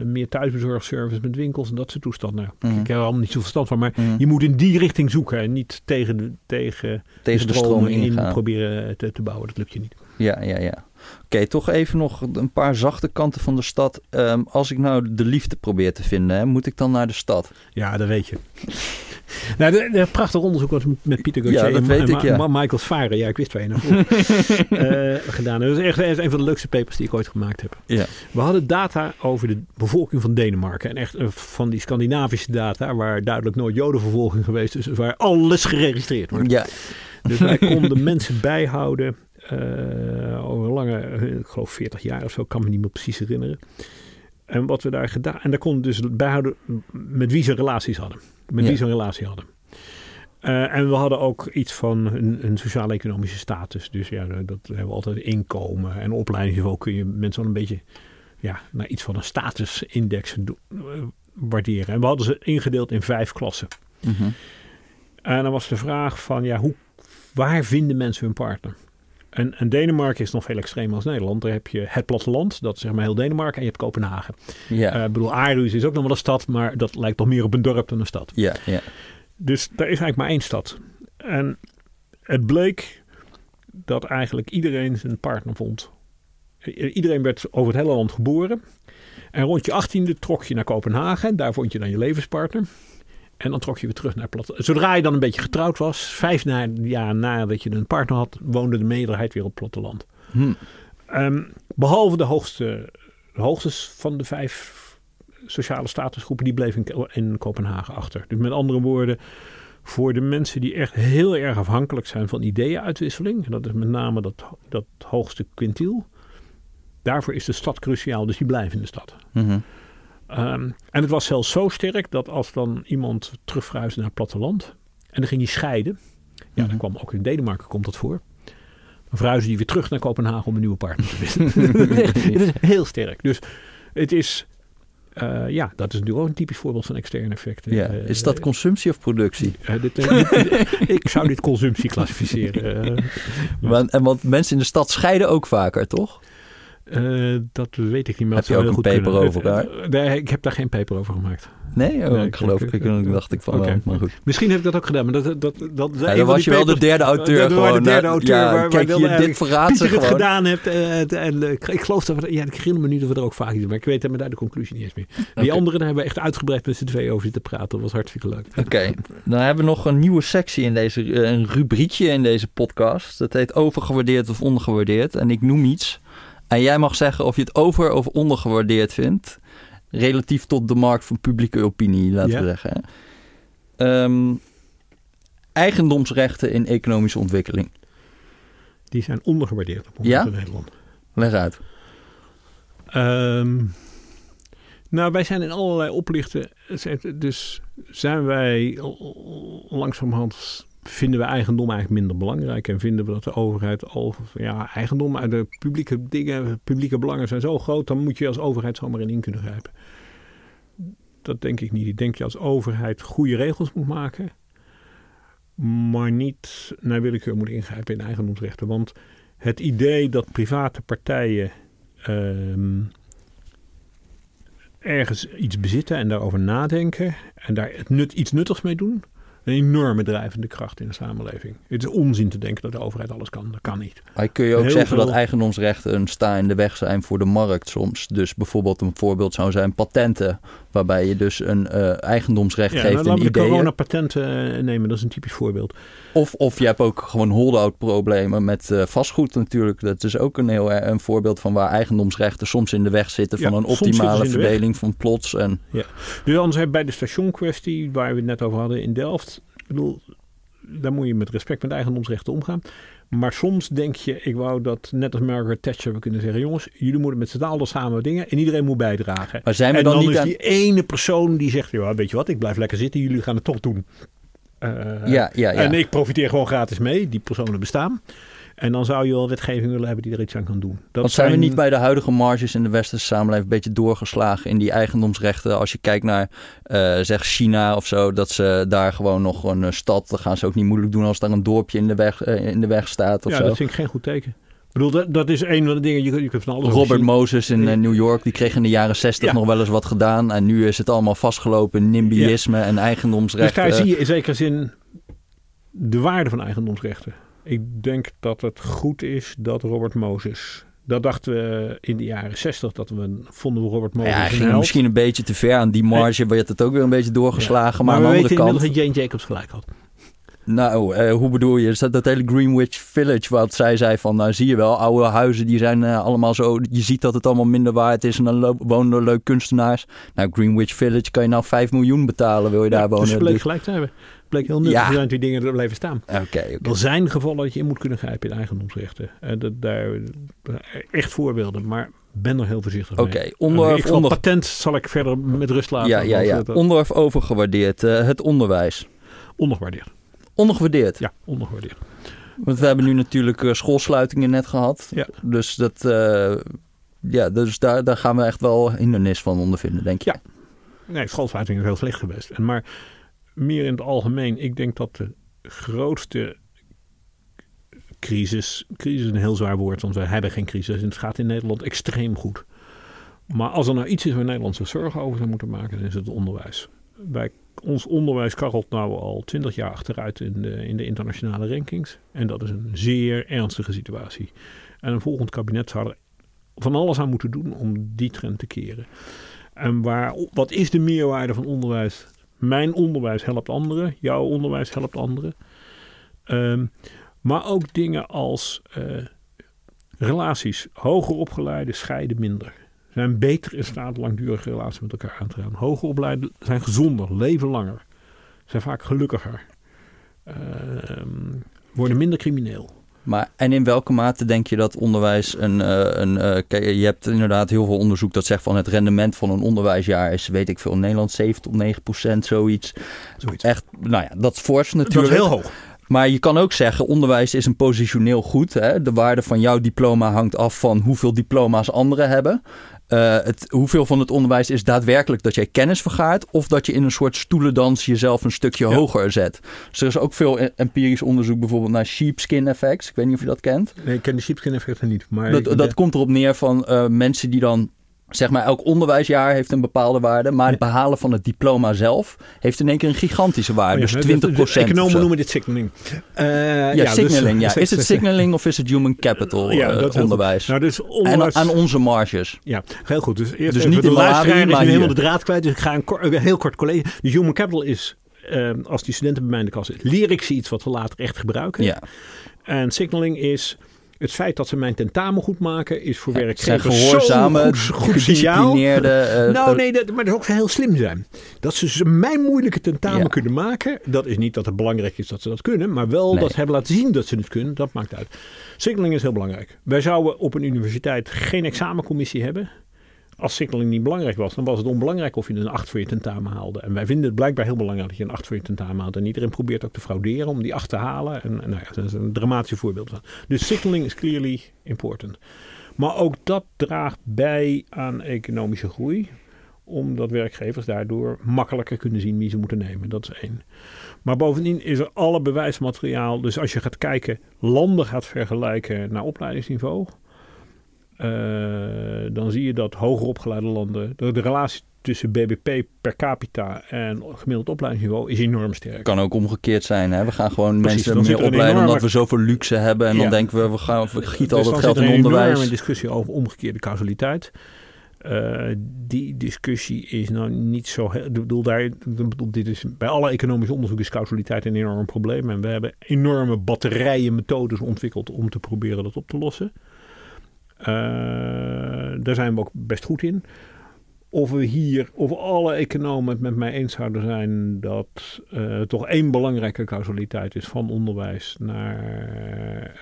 meer thuisbezorgservice met winkels en dat soort toestanden. Nou, mm. Ik heb er allemaal niet zo verstand van, maar mm. je moet in die richting zoeken en niet tegen de, tegen, tegen de, de stroom in gaan. proberen te, te, bouwen. Dat lukt je niet. Ja, ja, ja. Oké, okay, toch even nog een paar zachte kanten van de stad. Um, als ik nou de liefde probeer te vinden, hè, moet ik dan naar de stad? Ja, dat weet je. Nou, de, de prachtig onderzoek wat met Pieter Gauthier ja, en, ik, ja. Michael Svaren, ja, ik wist waar je naartoe uh, gedaan. Dat is echt, echt een van de leukste papers die ik ooit gemaakt heb. Ja. We hadden data over de bevolking van Denemarken. En echt uh, van die Scandinavische data, waar duidelijk nooit jodenvervolging geweest is, waar alles geregistreerd wordt. Ja. Dus wij konden mensen bijhouden uh, over lange, ik geloof 40 jaar of zo, kan me niet meer precies herinneren. En wat we daar gedaan, en daar konden dus bijhouden met wie ze relaties hadden. Met Ja. wie ze een relatie hadden. Eh, en we hadden ook iets van een, een sociaal-economische status. Dus ja, dat hebben we altijd inkomen. En opleidingsniveau kun je mensen wel een beetje ja, naar iets van een statusindex eh, waarderen. En we hadden ze ingedeeld in vijf klassen. Mhm. En dan was de vraag van, ja, hoe, waar vinden mensen hun partner? En, en Denemarken is nog veel extremer als Nederland. Daar heb je het platteland, dat is zeg maar heel Denemarken. En je hebt Kopenhagen. Ja, Eh, ik bedoel, Aarhus is ook nog wel een stad, maar dat lijkt toch meer op een dorp dan een stad. ja, ja. Dus daar is eigenlijk maar één stad. En het bleek dat eigenlijk iedereen zijn partner vond. Iedereen werd over het hele land geboren. En rond je achttiende trok je naar Kopenhagen. Daar vond je dan je levenspartner. En dan trok je weer terug naar plat. Zodra je dan een beetje getrouwd was, vijf na, jaar nadat je een partner had, woonde de meerderheid weer op het platteland. Hm. Ehm, behalve de hoogste, de hoogste van de vijf sociale statusgroepen, die bleven in, in Kopenhagen achter. Dus met andere woorden, voor de mensen die echt heel erg afhankelijk zijn van ideeënuitwisseling, en dat is met name dat, dat hoogste quintiel, daarvoor is de stad cruciaal, dus die blijven in de stad. Mhm. Ehm, en het was zelfs zo sterk dat als dan iemand terugverhuisde naar het platteland en dan ging hij scheiden, ja, Mhm. dan kwam ook in Denemarken komt dat voor. Dan verhuizen die weer terug naar Kopenhagen om een nieuwe partner te vinden. Het is heel sterk. Dus het is, eh, ja, dat is natuurlijk ook een typisch voorbeeld van externe effecten. ja. Eh, Is dat consumptie of productie? eh, dit, eh, ik zou dit consumptie klassificeren. Eh, en want mensen in de stad scheiden ook vaker, toch? Eh, dat weet ik niet meer. Heb je ook een paper kunnen. over Eh, eh, nee, ik heb daar geen paper over gemaakt. Nee, oh, Nee, ik geloof ik- dacht ik van wel, maar goed. Misschien heb ik dat ook gedaan, maar dat, dat, dat, Ja, dan was je wel de derde auteur dat- gewoon. de derde auteur ja, waar- waar kijk, dan je dit verraadt ze Pieter het gewoon. gedaan hebt. en, ik, ik geloof dat we, ja, ik herinner me nu dat we er ook vaak iets maar ik weet helemaal daar de conclusie niet eens meer. Die Oké. andere, daar hebben we echt uitgebreid met z'n tweeën over zitten praten. Dat was hartstikke leuk. Oké, dan hebben we nog een nieuwe sectie in deze, een rubriekje in deze podcast. Dat heet overgewaardeerd of ondergewaardeerd. En ik noem iets. En jij mag zeggen of je het over- of ondergewaardeerd vindt. Relatief tot de markt van publieke opinie, laten we zeggen. Ehm, eigendomsrechten in economische ontwikkeling. Die zijn ondergewaardeerd op Ja? in Nederland. Leg uit. Ehm, nou, wij zijn in allerlei oplichten. Dus zijn wij langzamerhand. Vinden we eigendom eigenlijk minder belangrijk en vinden we dat de overheid al. Ja, eigendom de publieke dingen, publieke belangen zijn zo groot, dan moet je als overheid zomaar in in kunnen grijpen. Dat denk ik niet. Ik denk je als overheid goede regels moet maken, maar niet naar willekeur moet ingrijpen in eigendomsrechten. Want het idee dat private partijen ehm, ergens iets bezitten en daarover nadenken en daar het nut, iets nuttigs mee doen, een enorme drijvende kracht in de samenleving. Het is onzin te denken dat de overheid alles kan. Dat kan niet. Maar kun je ook Heel zeggen dat eigendomsrechten een sta in de weg zijn voor de markt soms. Dus bijvoorbeeld een voorbeeld zou zijn patenten. Waarbij je dus een eh, eigendomsrecht Ja, geeft nou, in laten we de ideeën. coronapatenten eh, nemen. Dat is een typisch voorbeeld. Of, of je hebt ook gewoon hold-out problemen met eh, vastgoed natuurlijk. Dat is ook een heel een voorbeeld van waar eigendomsrechten soms in de weg zitten van Ja, een optimale verdeling van plots. En, Dus anders heb je bij de stationkwestie, waar we het net over hadden in Delft. Ik bedoel, daar moet je met respect met eigendomsrechten omgaan. Maar soms denk je, ik wou dat net als Margaret Thatcher we kunnen zeggen: jongens, jullie moeten met z'n allen samen dingen en iedereen moet bijdragen. maar zijn we en dan, dan, niet is aan... die ene persoon die zegt: ja, weet je wat, ik blijf lekker zitten, jullie gaan het toch doen. Eh, Ja, ja, ja. En ik profiteer gewoon gratis mee, die personen bestaan. En dan zou je wel wetgeving willen hebben die er iets aan kan doen. Dat Want zijn we niet bij de huidige marges in de westerse samenleving een beetje doorgeslagen in die eigendomsrechten? Als je kijkt naar eh, zeg China of zo, dat ze daar gewoon nog een eh, stad, dan gaan ze ook niet moeilijk doen als daar een dorpje in de weg, eh, in de weg staat of Ja, zo. dat vind ik geen goed teken. Ik bedoel, dat, dat is een van de dingen, je, je kunt van alles Robert. Moses in New York, die kreeg in de jaren 60 Ja. nog wel eens wat gedaan. En nu is het allemaal vastgelopen NIMBYisme en Dus eigendomsrechten. daar zie je in zekere zin de waarde van eigendomsrechten. Ik denk dat het goed is dat Robert Moses... Dat dachten we in de jaren 60, dat we vonden we Robert Moses ja, hij ging misschien een beetje te ver aan die marge, werd het ook weer een beetje doorgeslagen. Ja. Maar, Maar, aan de andere kant, dat Jane Jacobs gelijk had. nou, eh, hoe bedoel je? Is dat dat hele Greenwich Village, wat zij zei van, nou zie je wel, oude huizen die zijn eh, allemaal zo, je ziet dat het allemaal minder waard is en dan wonen er leuk kunstenaars. Nou, Greenwich Village kan je nou 5 miljoen betalen, wil je daar Ja, wonen. dus Dus- gelijk te hebben. Bleek heel nuttig Ja. zijn die dingen er blijven staan. Oké, oké. Er zijn gevallen dat je in moet kunnen grijpen in eigendomsrechten. En dat, daar, echt voorbeelden, maar ben er heel voorzichtig Oké, ik zal onder, patent zal ik verder met rust laten. ja, ja, ja. het, eh, onder of overgewaardeerd, eh, het onderwijs. ondergewaardeerd. Ondergewaardeerd. Ja, ondergewaardeerd. Want we hebben nu natuurlijk eh, schoolsluitingen net gehad. Ja. Dus, dat, eh, ja, dus daar, daar gaan we echt wel hindernis van ondervinden, denk je. Ja. Nee, schoolsluiting is heel slecht geweest. En maar meer in het algemeen, ik denk dat de grootste crisis, crisis is een heel zwaar woord, want wij hebben geen crisis en het gaat in Nederland extreem goed. Maar als er nou iets is waar Nederland zich zorgen over zou moeten maken, dan is het onderwijs. Wij, ons onderwijs karrelt nou al twintig jaar achteruit in de, in de internationale rankings. En dat is een zeer ernstige situatie. En een volgend kabinet zou er van alles aan moeten doen om die trend te keren. En waar, wat is de meerwaarde van onderwijs? Mijn onderwijs helpt anderen, jouw onderwijs helpt anderen. Ehm, maar ook dingen als eh, relaties. Hoger opgeleiden scheiden minder. Zijn beter in staat langdurige relaties met elkaar aan te gaan. Hoger opgeleiden zijn gezonder, leven langer. Zijn vaak gelukkiger. Ehm, worden minder crimineel. Maar, en in welke mate denk je dat onderwijs een... eh, een eh, je hebt inderdaad heel veel onderzoek dat zegt van het rendement van een onderwijsjaar is, weet ik veel, in Nederland 7 tot 9 procent, zoiets. Zoiets. Echt, nou ja, dat is fors Dat natuurlijk. is heel hoog. Maar je kan ook zeggen, onderwijs is een positioneel goed. Hè? De waarde van jouw diploma hangt af van hoeveel diploma's anderen hebben. Eh, het, hoeveel van het onderwijs is daadwerkelijk dat jij kennis vergaart... of dat je in een soort stoelendans jezelf een stukje Ja. hoger zet. Dus er is ook veel e- empirisch onderzoek bijvoorbeeld naar sheepskin effects. Ik weet niet of je dat kent. Nee, ik ken de sheepskin effecten niet. Maar Dat, dat komt erop neer van eh, mensen die dan... Zeg maar, elk onderwijsjaar heeft een bepaalde waarde. Maar het behalen van het diploma zelf heeft in één keer een gigantische waarde. Oh ja, dus de- 20 de- de Economen procent. noemen dit signaling. Eh, Ja, dus- signaling. Ja. Is het signaling of is het human capital Ja, eh, dat onderwijs? Nou, dus En aan onze marges. Ja, heel goed. Dus eerst Dus niet de in Malawi, is nu maar helemaal de draad kwijt. Dus ik ga een, kort- een heel kort college. De human capital is, eh, als die studenten bij mij in de klas zitten, leer ik ze iets wat we later echt gebruiken. Ja. En signaling is, Het feit dat ze mijn tentamen goed maken is voor Ja, werkgevers gehoorzame, goed, goed gedisciplineerde... eh, Nou, nee, dat, maar dat ook heel slim zijn. Dat ze ze mijn moeilijke tentamen Ja. kunnen maken. Dat is niet dat het belangrijk is dat ze dat kunnen. Maar wel Nee. dat ze hebben laten zien dat ze het kunnen. Dat maakt uit. Signaling is heel belangrijk. Wij zouden op een universiteit geen examencommissie hebben. Als signaling niet belangrijk was, dan was het onbelangrijk of je een 8 voor je tentamen haalde. En wij vinden het blijkbaar heel belangrijk dat je een 8 voor je tentamen haalt. En iedereen probeert ook te frauderen om die 8 te halen. En, en nou ja, dat is een dramatisch voorbeeld van. Dus signaling is clearly important. Maar ook dat draagt bij aan economische groei omdat werkgevers daardoor makkelijker kunnen zien wie ze moeten nemen. Dat is één. Maar bovendien is er alle bewijsmateriaal. Dus als je gaat kijken, landen gaat vergelijken naar opleidingsniveau. Eh, dan zie je dat hoger opgeleide landen. De, de relatie tussen BBP per capita en gemiddeld opleidingsniveau is enorm sterk. kan ook omgekeerd zijn. Hè? We gaan gewoon Precies, mensen meer er opleiden enorme- omdat we zoveel luxe hebben. En Ja. dan denken we, we, gaan, we gieten al Dus dat geld zit er in een onderwijs. discussie over omgekeerde causaliteit. Eh, die discussie is nou niet zo. heel- Ik bedoel, daar, bedoel, dit is, bij alle economisch onderzoek is causaliteit een enorm probleem. En we hebben enorme batterijen methodes ontwikkeld om te proberen dat op te lossen. Eh, daar zijn we ook best goed in. Of we hier, of alle economen het met mij eens zouden zijn dat eh, toch één belangrijke causaliteit is van onderwijs naar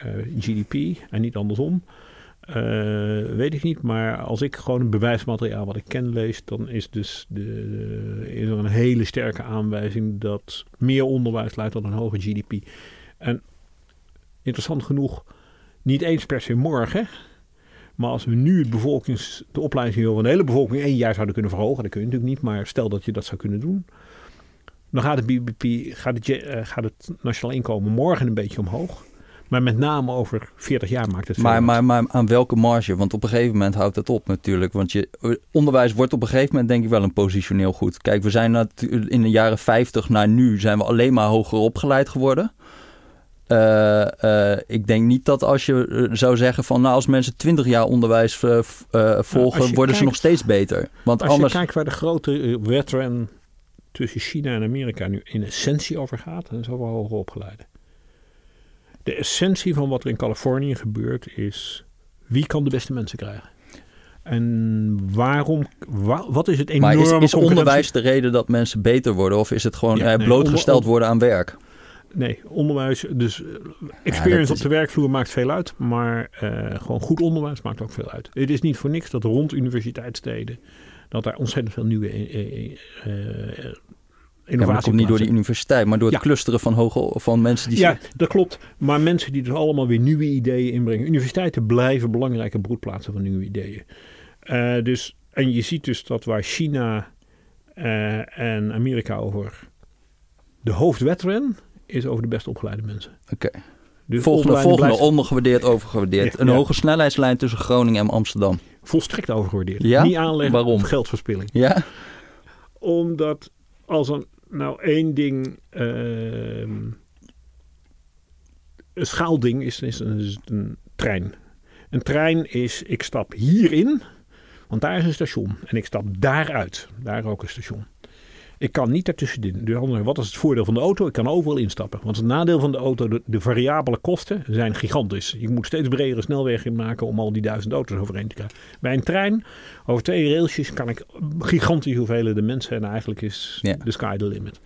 eh, GDP en niet andersom. Weet ik niet, maar als ik gewoon het bewijsmateriaal wat ik ken lees, dan is, dus de- is er een hele sterke aanwijzing dat meer onderwijs leidt tot een hoger GDP. En interessant genoeg, niet eens per se morgen, maar als we nu het bevolkings, de opleidingsniveau van de hele bevolking één jaar zouden kunnen verhogen, dat kun je natuurlijk niet, maar stel dat je dat zou kunnen doen, dan gaat het, BBP, gaat het, eh, gaat het nationaal inkomen morgen een beetje omhoog. Maar met name over 40 jaar maakt het veel Maar, maar, maar aan welke marge? Want op een gegeven moment houdt het op natuurlijk. Want je, onderwijs wordt op een gegeven moment denk ik wel een positioneel goed. Kijk, we zijn in de jaren 50 naar nu zijn we alleen maar hoger opgeleid geworden. Eh, eh, ik denk niet dat als je eh, zou zeggen van nou als mensen 20 jaar onderwijs eh, volgen, worden ze nog steeds beter. Want Als anders. je kijkt waar de grote wedren tussen China en Amerika nu in essentie over gaat, dan is over hoger opgeleide. De essentie van wat er in Californië gebeurt is wie kan de beste mensen krijgen. En waarom, wa- wat is het maar enorme is, is concurrentie- onderwijs de reden dat mensen beter worden? Of is het gewoon Ja, eh, nee, blootgesteld onder- worden aan werk? Nee, onderwijs, dus eh, experience op de werkvloer maakt veel uit, maar eh, gewoon goed onderwijs maakt ook veel uit. Het is niet voor niks dat rond universiteitssteden, dat daar ontzettend veel nieuwe eh, Ja, dat komt niet door die plaatsvindt. universiteit, maar door het Ja. clusteren van, hoge, van mensen die... Ja, dat klopt. Maar mensen die dus allemaal weer nieuwe ideeën inbrengen. Universiteiten blijven belangrijke broedplaatsen van nieuwe ideeën. Dus, en je ziet dus dat waar China en Amerika over de hoofdwedren is over de best opgeleide mensen. Oké. Dus Volgende, volgende blijft ondergewaardeerd, overgewaardeerd. Ja, een ja. hoge snelheidslijn tussen Groningen en Amsterdam. volstrekt overgewaardeerd. Ja? Niet aanleggen Waarom? geldverspilling. Ja? Omdat als er nou één ding... ehm, een schaalding is, is, een, is een trein. Een trein is, ik stap hierin, want daar is een station. En ik stap daaruit, daar ook een station. Ik kan niet daartussenin. Dus wat is het voordeel van de auto? Ik kan overal instappen. Want het nadeel van de auto, de, de variabele kosten zijn gigantisch. Je moet steeds bredere snelwegen maken om al die duizend auto's overheen te krijgen. Bij een trein, over twee railsjes, kan ik gigantische hoeveelheden mensen. En eigenlijk is Ja. de sky the limit.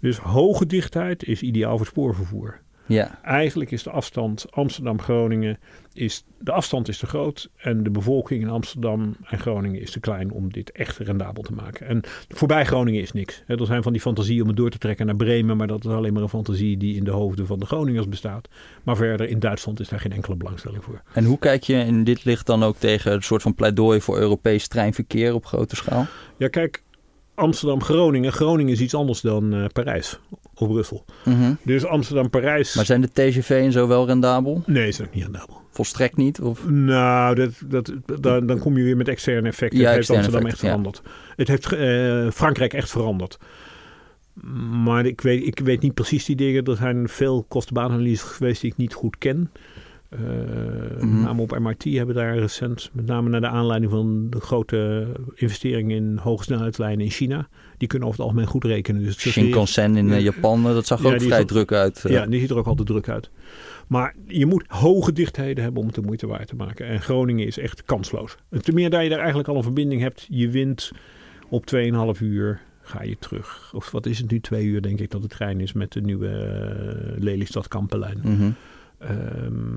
Dus hoge dichtheid is ideaal voor spoorvervoer. Ja. Eigenlijk is de afstand Amsterdam-Groningen, is, de afstand is te groot en de bevolking in Amsterdam en Groningen is te klein om dit echt rendabel te maken. En voorbij Groningen is niks. Er zijn van die fantasieën om het door te trekken naar Bremen, maar dat is alleen maar een fantasie die in de hoofden van de Groningers bestaat. Maar verder in Duitsland is daar geen enkele belangstelling voor. En hoe kijk je in dit licht dan ook tegen een soort van pleidooi voor Europees treinverkeer op grote schaal? Ja, kijk, Amsterdam-Groningen. Groningen is iets anders dan eh, Parijs of Brussel. Mhm. Dus Amsterdam-Parijs. Maar zijn de TGV en zo wel rendabel? Nee, is ook niet rendabel. Volstrekt niet? Of? Nou, dat, dat, dan, dan kom je weer met externe effecten. Ja, het heeft Amsterdam echt veranderd. Het heeft eh, Frankrijk echt veranderd. Maar ik weet, ik weet niet precies die dingen. Er zijn veel kostenbaananalyses geweest die ik niet goed ken. Uh, name op MIT hebben daar recent, met name naar de aanleiding van de grote investering in hoogsnelheidslijnen in China. Die kunnen over het algemeen goed rekenen. Dus Shinkansen in eh, Ja. Japan, eh, dat zag Ja, ook vrij ook- druk uit. Ja, die ziet er ook altijd druk uit. Maar je moet hoge dichtheden hebben om het de moeite waard te maken. En Groningen is echt kansloos. En Ten meer dat je daar eigenlijk al een verbinding hebt. Je wint op 2,5 uur, ga je terug. Of wat is het nu, twee uur denk ik dat de trein is met de nieuwe Lelystad-Kampenlijn. Mhm. Ehm,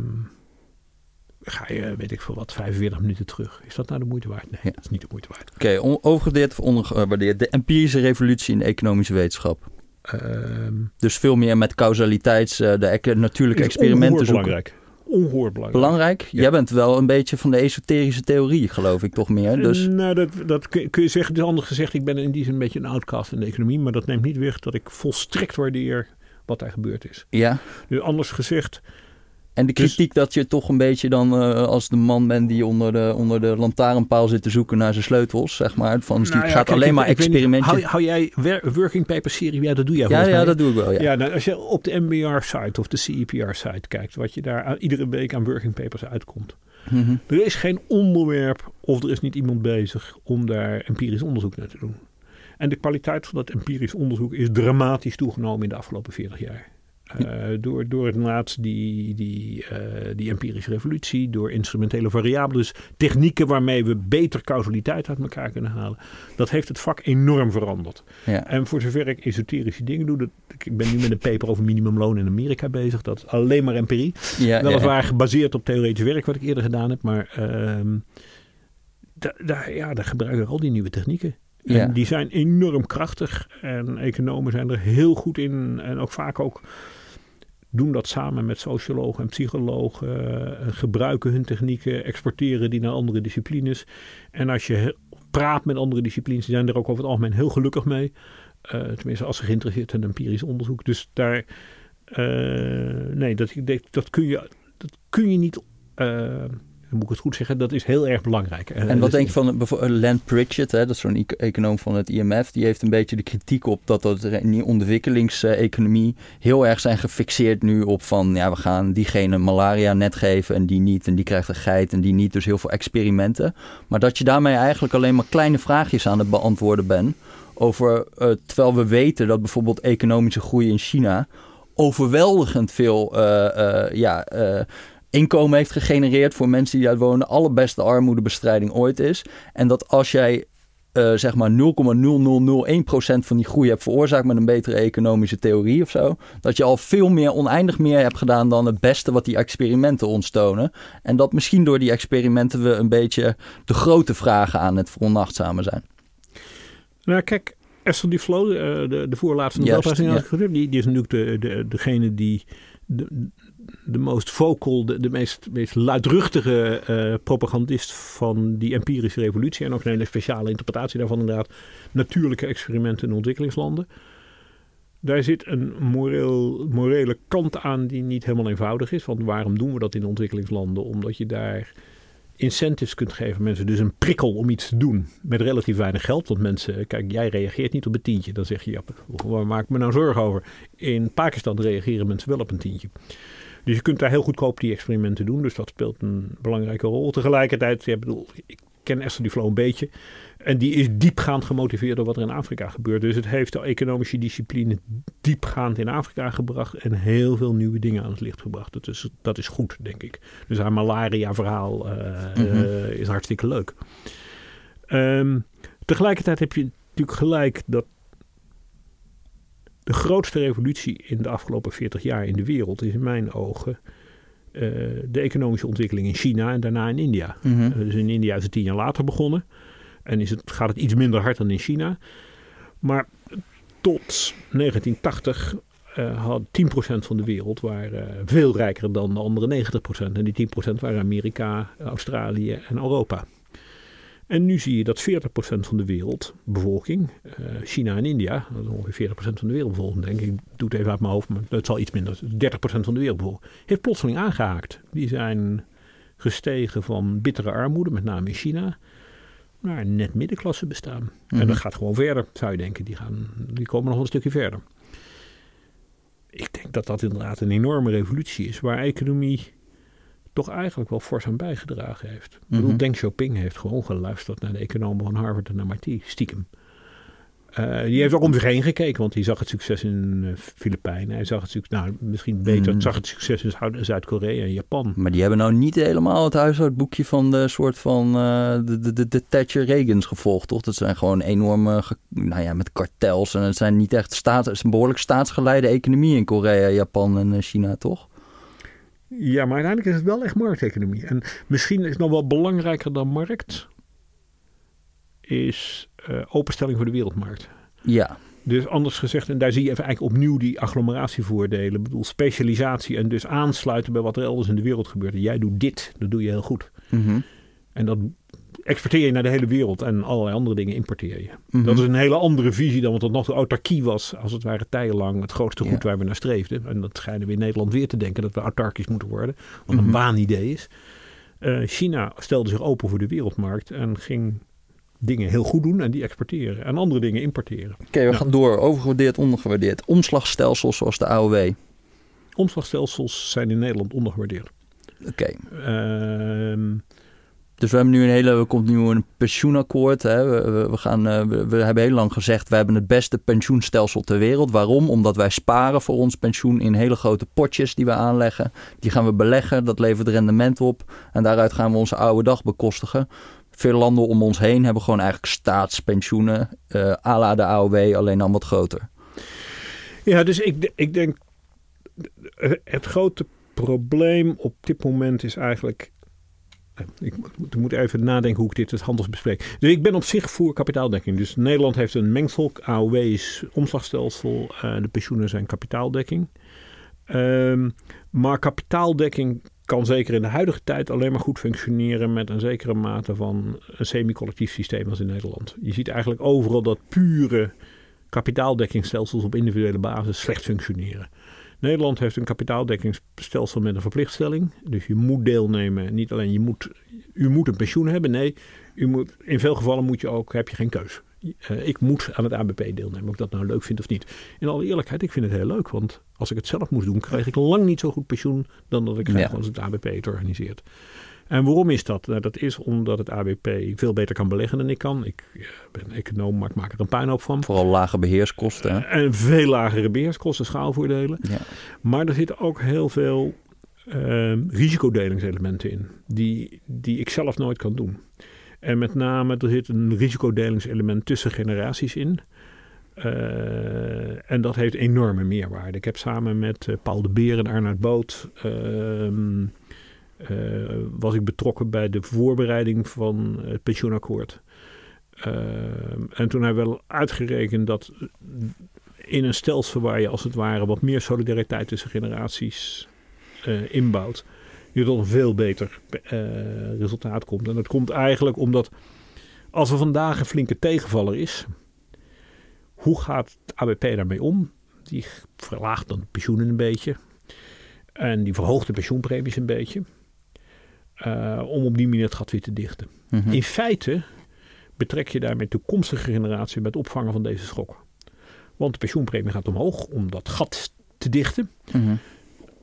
ga je, weet ik veel wat, 45 minuten terug. Is dat nou de moeite waard? Nee, Ja. dat is niet de moeite waard. Oké, on- overgewaardeerd of ondergewaardeerd. De empirische revolutie in de economische wetenschap. Ehm, Dus veel meer met causaliteits, eh, de natuurlijke experimenten zoeken. belangrijk. Ongehoord belangrijk. Belangrijk? Ja. Jij bent wel een beetje van de esoterische theorie, geloof ik toch meer. Dus Nou, dat, dat kun, kun je zeggen. Dus anders gezegd, ik ben in die zin een beetje een outcast in de economie. Maar dat neemt niet weg dat ik volstrekt waardeer wat daar gebeurd is. ja. Dus anders gezegd, En de Dus- kritiek dat je toch een beetje dan eh, als de man bent die onder de, onder de lantaarnpaal zit te zoeken naar zijn sleutels, zeg maar. Van, Nou ja, gaat kijk, alleen ik- maar experimentjes. Hou, hou jij working paper serie? Ja, dat doe jij ja, ja, mij. dat doe ik wel. Ja. Ja, nou, als je op de MBR-site of de CEPR-site kijkt, wat je daar aan- iedere week aan working papers uitkomt. Mhm. Er is geen onderwerp of er is niet iemand bezig om daar empirisch onderzoek naar te doen. En de kwaliteit van dat empirisch onderzoek is dramatisch toegenomen in de afgelopen 40 jaar. Uh, door, door inderdaad die, die, uh, die empirische revolutie, door instrumentele variabelen, dus technieken waarmee we beter causaliteit uit elkaar kunnen halen. Dat heeft het vak enorm veranderd. Ja. En voor zover ik esoterische dingen doe, dat, ik ben nu met een paper over minimumloon in Amerika bezig. Dat is alleen maar empirie. Ja, Weliswaar gebaseerd op theoretisch werk wat ik eerder gedaan heb, maar uh, da, da, ja, daar gebruiken we al die nieuwe technieken. En Ja. die zijn enorm krachtig en economen zijn er heel goed in en ook vaak ook doen dat samen met sociologen en psychologen, uh, gebruiken hun technieken, exporteren die naar andere disciplines. En als je praat met andere disciplines, die zijn er ook over het algemeen heel gelukkig mee. Uh, tenminste, als ze geïnteresseerd zijn in empirisch onderzoek. Dus daar, uh, nee, dat, dat, kun je, dat kun je niet moet ik het goed zeggen, dat is heel erg belangrijk. En wat dus, denk je van bijvoorbeeld Len Pritchett, hè, dat is zo'n econoom van het IMF, die heeft een beetje de kritiek op dat dat in die ontwikkelingseconomie heel erg zijn gefixeerd nu op van, ja, we gaan diegene malaria net geven en die niet, en die krijgt een geit en die niet, dus heel veel experimenten. Maar dat je daarmee eigenlijk alleen maar kleine vraagjes aan het beantwoorden bent over, uh, terwijl we weten dat bijvoorbeeld economische groei in China overweldigend veel, uh, uh, ja inkomen heeft gegenereerd voor mensen die daar wonen. Allerbeste armoedebestrijding ooit is. En dat als jij uh, zeg maar 0,0001% van die groei hebt veroorzaakt met een betere economische theorie of zo. Dat je al veel meer, oneindig meer hebt gedaan dan het beste wat die experimenten ons tonen. En dat misschien door die experimenten we een beetje de grote vragen aan het veronachtzamen zijn. Nou kijk, Esther Duflo, uh, de, de voorlaatste ja. die, die is natuurlijk de, de, degene die de, de most vocal, de, meest, meest luidruchtige uh, propagandist van die empirische revolutie. En ook een hele speciale interpretatie daarvan inderdaad. Natuurlijke experimenten in ontwikkelingslanden. Daar zit een moreel, morele kant aan die niet helemaal eenvoudig is. Want waarom doen we dat in ontwikkelingslanden? Omdat je daar incentives kunt geven mensen. Dus een prikkel om iets te doen met relatief weinig geld. Want mensen, kijk, jij reageert niet op een tientje. Dan zeg je, ja, waar maak ik me nou zorgen over? In Pakistan reageren mensen wel op een tientje. Dus je kunt daar heel goedkoop die experimenten doen. Dus dat speelt een belangrijke rol. Tegelijkertijd, ja, bedoel, ik ken Esther Duflo een beetje. En die is diepgaand gemotiveerd door wat er in Afrika gebeurt. Dus het heeft de economische discipline diepgaand in Afrika gebracht. En heel veel nieuwe dingen aan het licht gebracht. Dat is, dat is goed, denk ik. Dus haar malaria-verhaal uh, mm-hmm. uh, is hartstikke leuk. Um, tegelijkertijd heb je natuurlijk gelijk dat de grootste revolutie in de afgelopen 40 jaar in de wereld is in mijn ogen uh, de economische ontwikkeling in China en daarna in India. Mm-hmm. Uh, dus in India is het tien jaar later begonnen. En is het, gaat het iets minder hard dan in China. Maar tot 1980 uh, had 10% van de wereld waren veel rijker dan de andere 90%. En die 10% waren Amerika, Australië en Europa. En nu zie je dat 40% van de wereldbevolking, uh, China en India, dat is ongeveer 40% van de wereldbevolking, denk ik, ik doe het even uit mijn hoofd, maar het zal iets minder, 30% van de wereldbevolking, heeft plotseling aangehaakt. Die zijn gestegen van bittere armoede, met name in China, naar een net middenklasse bestaan. En dat gaat gewoon verder, zou je denken. Die, gaan, die komen nog een stukje verder. Ik denk dat dat inderdaad een enorme revolutie is, waar economie toch eigenlijk wel fors aan bijgedragen heeft. Ik bedoel, Mhm. Deng Xiaoping heeft gewoon geluisterd naar de economen van Harvard en MIT, stiekem. Eh, die heeft ook om zich heen gekeken, want hij zag het succes in eh, Filipijnen. Hij zag het succes, nou misschien beter, Mm. zag het succes in Zuid- Zuid-Korea en Japan. Maar die hebben nou niet helemaal het huishoudboekje van de soort van eh, de, de, de, de Thatcher Reagans gevolgd, toch? Dat zijn gewoon enorme, ge- nou ja, met kartels. En het zijn niet echt staat, het is een behoorlijk staatsgeleide economie in Korea, Japan en China, toch? Ja, maar uiteindelijk is het wel echt markteconomie. En misschien is het nog wel belangrijker dan markt, is eh, openstelling voor de wereldmarkt. Ja, Dus anders gezegd, en daar zie je even eigenlijk opnieuw die agglomeratievoordelen. Ik bedoel, specialisatie en dus aansluiten bij wat er elders in de wereld gebeurt. Jij doet dit, dat doe je heel goed. Mhm. En dat exporteer je naar de hele wereld en allerlei andere dingen importeer je. Mhm. Dat is een hele andere visie dan wat tot nog toe autarkie was, als het ware tijdenlang het grootste goed Ja. waar we naar streefden. En dat schijnen we in Nederland weer te denken dat we autarkisch moeten worden, wat Mhm. een waanidee is. Eh, China stelde zich open voor de wereldmarkt en ging dingen heel goed doen en die exporteren. En andere dingen importeren. Oké, we Ja. gaan door. Overgewaardeerd, ondergewaardeerd. Omslagstelsels zoals de AOW. Omslagstelsels zijn in Nederland ondergewaardeerd. Oké. Ehm, Dus we hebben nu een hele, er komt nu een pensioenakkoord. Hè. We, we, we gaan, eh, we, we hebben heel lang gezegd, we hebben het beste pensioenstelsel ter wereld. Waarom? Omdat wij sparen voor ons pensioen in hele grote potjes die we aanleggen. Die gaan we beleggen, dat levert rendement op. En daaruit gaan we onze oude dag bekostigen. Veel landen om ons heen hebben gewoon eigenlijk staatspensioenen. à la de AOW, alleen dan wat groter. ja, dus ik, ik denk, het grote probleem op dit moment is eigenlijk... Ik moet- even nadenken hoe ik dit het. Dus ik ben op zich voor kapitaaldekking. Dus Nederland heeft een mengsel. AOW is omslagstelsel. eh, de pensioenen zijn kapitaaldekking. Ehm, maar kapitaaldekking kan zeker in de huidige tijd alleen maar goed functioneren met een zekere mate van een semi-collectief systeem als in Nederland. Je ziet eigenlijk overal dat pure kapitaaldekkingsstelsels op individuele basis slecht functioneren. Nederland heeft een kapitaaldekkingsstelsel met een verplichtstelling. Dus je moet deelnemen. Niet alleen je moet, u moet een pensioen hebben. Nee, u moet, in veel gevallen moet je ook, heb je geen keus. Eh, ik moet aan het ABP deelnemen, of ik dat nou leuk vind of niet. In alle eerlijkheid, ik vind het heel leuk. Want als ik het zelf moest doen, kreeg ik lang niet zo goed pensioen dan dat ik krijg Ja. als het ABP het organiseert. En waarom is dat? Nou, dat is omdat het ABP veel beter kan beleggen dan ik kan. Ik eh, ben econoom, maar ik maak er een puinhoop van. Vooral lage beheerskosten. hè. En veel lagere beheerskosten, schaalvoordelen. Ja. Maar er zitten ook heel veel ehm, risicodelingselementen in. Die, die ik zelf nooit kan doen. En met name, er zit een risicodelingselement tussen generaties in. Eh, en dat heeft enorme meerwaarde. Ik heb samen met eh, Paul de Beer en Arnoud Boot... ehm, eh, was ik betrokken bij de voorbereiding van het pensioenakkoord. Ehm, en toen hebben we uitgerekend dat in een stelsel waar je als het ware wat meer solidariteit tussen generaties eh, inbouwt, je tot een veel beter eh, resultaat komt. En dat komt eigenlijk omdat als er vandaag een flinke tegenvaller is, hoe gaat het ABP daarmee om? Die verlaagt dan de pensioenen een beetje. En die verhoogt de pensioenpremies een beetje. Eh, om op die manier het gat weer te dichten. Mhm. In feite betrek je daarmee toekomstige generatie bij het opvangen van deze schok. Want de pensioenpremie gaat omhoog om dat gat te dichten. Mhm.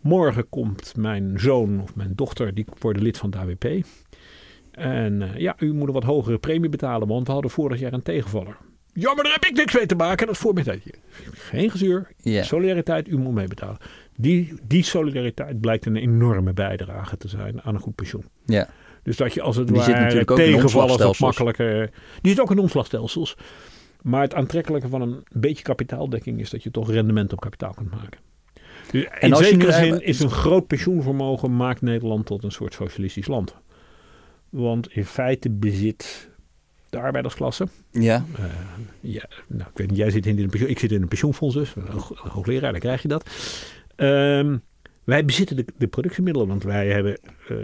Morgen komt mijn zoon of mijn dochter, die worden lid van het AWP. En eh, ja, u moet een wat hogere premie betalen, want we hadden vorig jaar een tegenvaller. Ja, maar daar heb ik niks mee te maken. Dat is voor mij. Geen gezeur. Solidariteit, u moet meebetalen. Die, die solidariteit blijkt een enorme bijdrage te zijn aan een goed pensioen. ja. Dus dat je als het Die zit ware in wat omslagstelsels. makkelijker... Die zit ook in omslagstelsels. Maar het aantrekkelijke van een beetje kapitaaldekking is dat je toch rendement op kapitaal kunt maken. Dus in als je zekere zin is een groot pensioenvermogen maakt Nederland tot een soort socialistisch land. Want in feite bezit de arbeidersklasse. Ja. eh, ja, nou, ik weet niet, jij zit in een pensioen, ik zit in een pensioenfonds dus, hoogleraar, dan krijg je dat. Ehm, wij bezitten de, de productiemiddelen, want wij hebben. eh,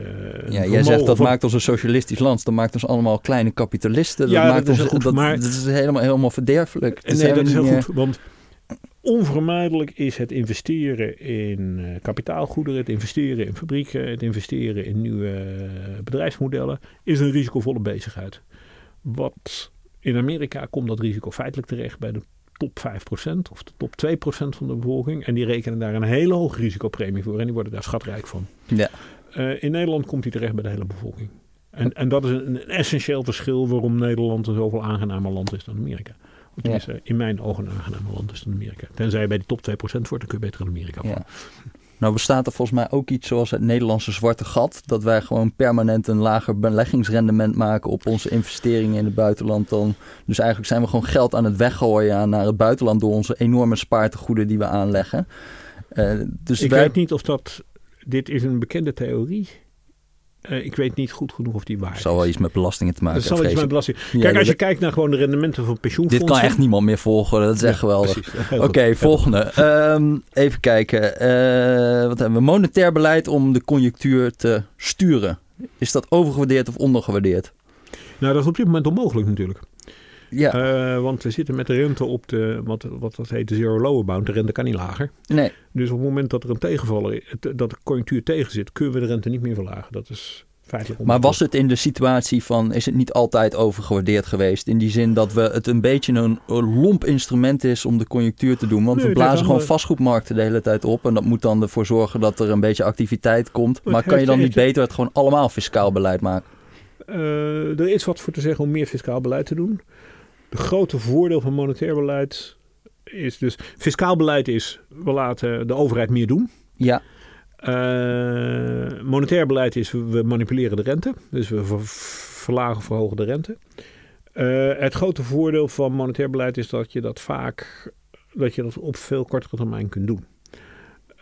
Ja, jij zegt dat van- maakt ons een socialistisch land. Dat maakt ons allemaal kleine kapitalisten. Dat Ja, maakt dat is ons, goed, dat, maar- dat is helemaal, helemaal verderfelijk. Is nee, dat is heel goed. Want onvermijdelijk is het investeren in eh, kapitaalgoederen, het investeren in fabrieken, het investeren in nieuwe bedrijfsmodellen, is een risicovolle bezigheid. Wat in Amerika komt dat risico feitelijk terecht bij de top 5% of de top 2% van de bevolking. En die rekenen daar een hele hoge risicopremie voor en die worden daar schatrijk van. Ja. Eh, in Nederland komt hij terecht bij de hele bevolking. En, en dat is een, een essentieel verschil waarom Nederland een zoveel aangenamer land is dan Amerika. Of in mijn ogen een aangenamer land is dan Amerika. Tenzij je bij die top 2% wordt, dan kun je beter in Amerika. Ja. Nou bestaat er volgens mij ook iets zoals het Nederlandse zwarte gat. Dat wij gewoon permanent een lager beleggingsrendement maken op onze investeringen in het buitenland. Dan. Dus eigenlijk zijn we gewoon geld aan het weggooien naar het buitenland door onze enorme spaartegoeden die we aanleggen. Uh, dus ik wij... weet niet of dat. Dit is een bekende theorie. Uh, ik weet niet goed genoeg of die waar is. zal wel iets met belastingen te maken hebben. Zal iets met belasting. Kijk, ja, als je kijkt naar gewoon de rendementen van pensioenfondsen. Dit kan echt niemand meer volgen. Dat is echt geweldig. Oké, okay, volgende. Um, even kijken. Uh, wat hebben we? Monetair beleid om de conjunctuur te sturen. Is dat overgewaardeerd of ondergewaardeerd? Nou, dat is op dit moment onmogelijk natuurlijk. Ja. Uh, want we zitten met de rente op de, wat, wat dat heet, de zero lower bound. De rente kan niet lager. Nee. Dus op het moment dat er een tegenvaller, dat de conjunctuur tegen zit, kunnen we de rente niet meer verlagen. Dat is feitelijk Maar was het in de situatie van, is het niet altijd overgewaardeerd geweest? In die zin dat we het een beetje een, een lomp instrument is om de conjunctuur te doen. Want nee, we blazen gewoon vastgoedmarkten de hele tijd op. En dat moet dan ervoor zorgen dat er een beetje activiteit komt. Maar kan je dan niet beter het gewoon allemaal fiscaal beleid maken? Uh, er is wat voor te zeggen om meer fiscaal beleid te doen. De grote voordeel van monetair beleid is dus... Fiscaal beleid is, we laten de overheid meer doen. Ja. Uh, monetair beleid is, we manipuleren de rente. Dus we ver, verlagen, verhogen de rente. Uh, het grote voordeel van monetair beleid is dat je dat vaak... dat je dat op veel kortere termijn kunt doen.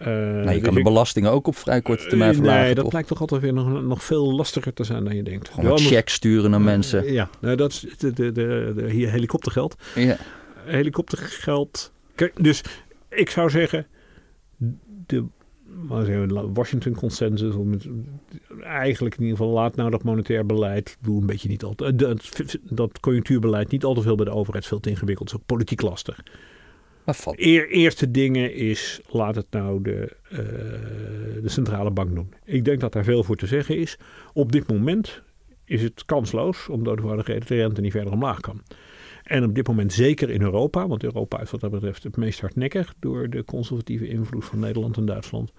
Uh, nou, je dus kan de belastingen ook op vrij korte termijn verlagen. Nee, dat lijkt toch altijd weer nog, nog veel lastiger te zijn dan je denkt. Gewoon een check sturen naar mensen. Ja, nou, dat is de, de, de, de, hier helikoptergeld. Ja. Helikoptergeld. Kijk, dus ik zou zeggen, de Washington consensus, om het, eigenlijk in ieder geval laat nou dat monetair beleid, doe een beetje niet altijd, dat, dat conjunctuurbeleid niet al te veel bij de overheid veel te ingewikkeld, is ook politiek lastig. Eer, eerste dingen is, laat het nou de, uh, de centrale bank doen. Ik denk dat daar veel voor te zeggen is. Op dit moment is het kansloos, omdat de rente niet verder omlaag kan. En op dit moment zeker in Europa, want Europa is wat dat betreft het meest hardnekkig door de conservatieve invloed van Nederland en Duitsland.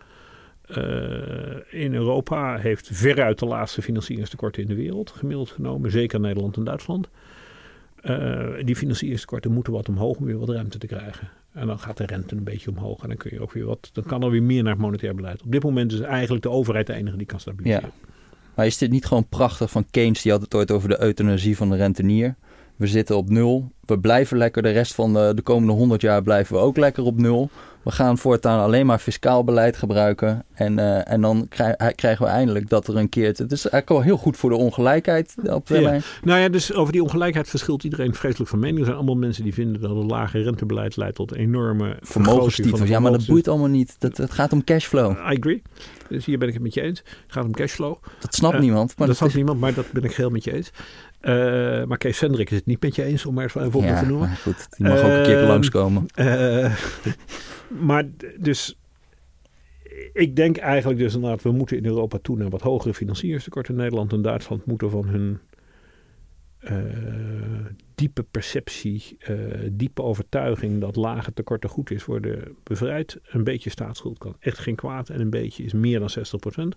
Uh, in Europa heeft veruit de laatste financieringstekorten in de wereld gemiddeld genomen, zeker Nederland en Duitsland. Uh, die financieringstekorten moeten wat omhoog om weer wat ruimte te krijgen. En dan gaat de rente een beetje omhoog en dan kun je ook weer wat. Dan kan er weer meer naar het monetair beleid. Op dit moment is eigenlijk de overheid de enige die kan stabiliseren. Ja. Maar is dit niet gewoon prachtig van Keynes? Die had het ooit over de euthanasie van de rentenier. We zitten op nul. We blijven lekker. De rest van de, de komende 100 jaar blijven we ook lekker op nul. We gaan voortaan alleen maar fiscaal beleid gebruiken. En, uh, en dan krijg, krijgen we eindelijk dat er een keer. Het is eigenlijk wel heel goed voor de ongelijkheid op termijn. Ja. Nou ja, dus over die ongelijkheid verschilt iedereen vreselijk van mening. Er zijn allemaal mensen die vinden dat een lage rentebeleid leidt tot enorme vermogenstitels. Ja, maar dat boeit allemaal niet. Dat, het gaat om cashflow. I agree. Dus hier ben ik het met je eens. Het gaat om cashflow. Dat snapt uh, niemand. Maar dat, dat snapt is... niemand, maar dat ben ik heel met je eens. Uh, maar Kees Vendrik is het niet met je eens, om maar even op ja, te noemen. Maar goed, die mag uh, ook een keer langskomen. Uh, maar dus, ik denk eigenlijk dus inderdaad, we moeten in Europa toe naar wat hogere financieringstekorten. Nederland en Duitsland moeten van hun diepe perceptie, diepe overtuiging dat lage tekorten goed is, worden bevrijd. Een beetje staatsschuld kan echt geen kwaad en een beetje is meer dan 60 procent.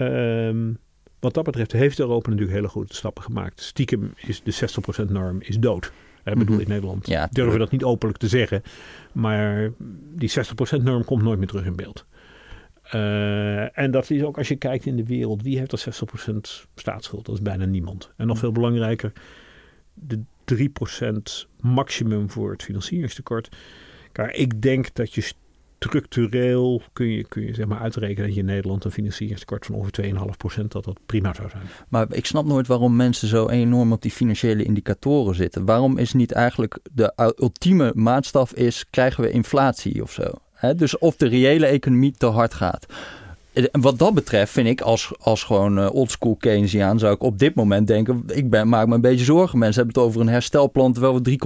Um, wat dat betreft heeft Europa natuurlijk hele goede stappen gemaakt. Stiekem is de 60% norm is dood. Ik bedoel, -hmm. in Nederland ja, durven we dat niet openlijk te zeggen. Maar die 60% norm komt nooit meer terug in beeld. Uh, en dat is ook als je kijkt in de wereld, wie heeft er 60% staatsschuld? Dat is bijna niemand. En nog veel belangrijker, de 3% maximum voor het financieringstekort. Kijk, ik denk dat je structureel kun je, kun je zeg maar uitrekenen dat je in Nederland een financieringstekort van ongeveer 2,5% dat dat prima zou zijn. Maar ik snap nooit waarom mensen zo enorm op die financiële indicatoren zitten. Waarom is niet eigenlijk de ultieme maatstaf is, krijgen we inflatie of zo? Dus of de reële economie te hard gaat. En wat dat betreft vind ik als, als gewoon uh, oldschool Keynesiaan zou ik op dit moment denken, ik ben, maak me een beetje zorgen. Mensen hebben het over een herstelplan terwijl we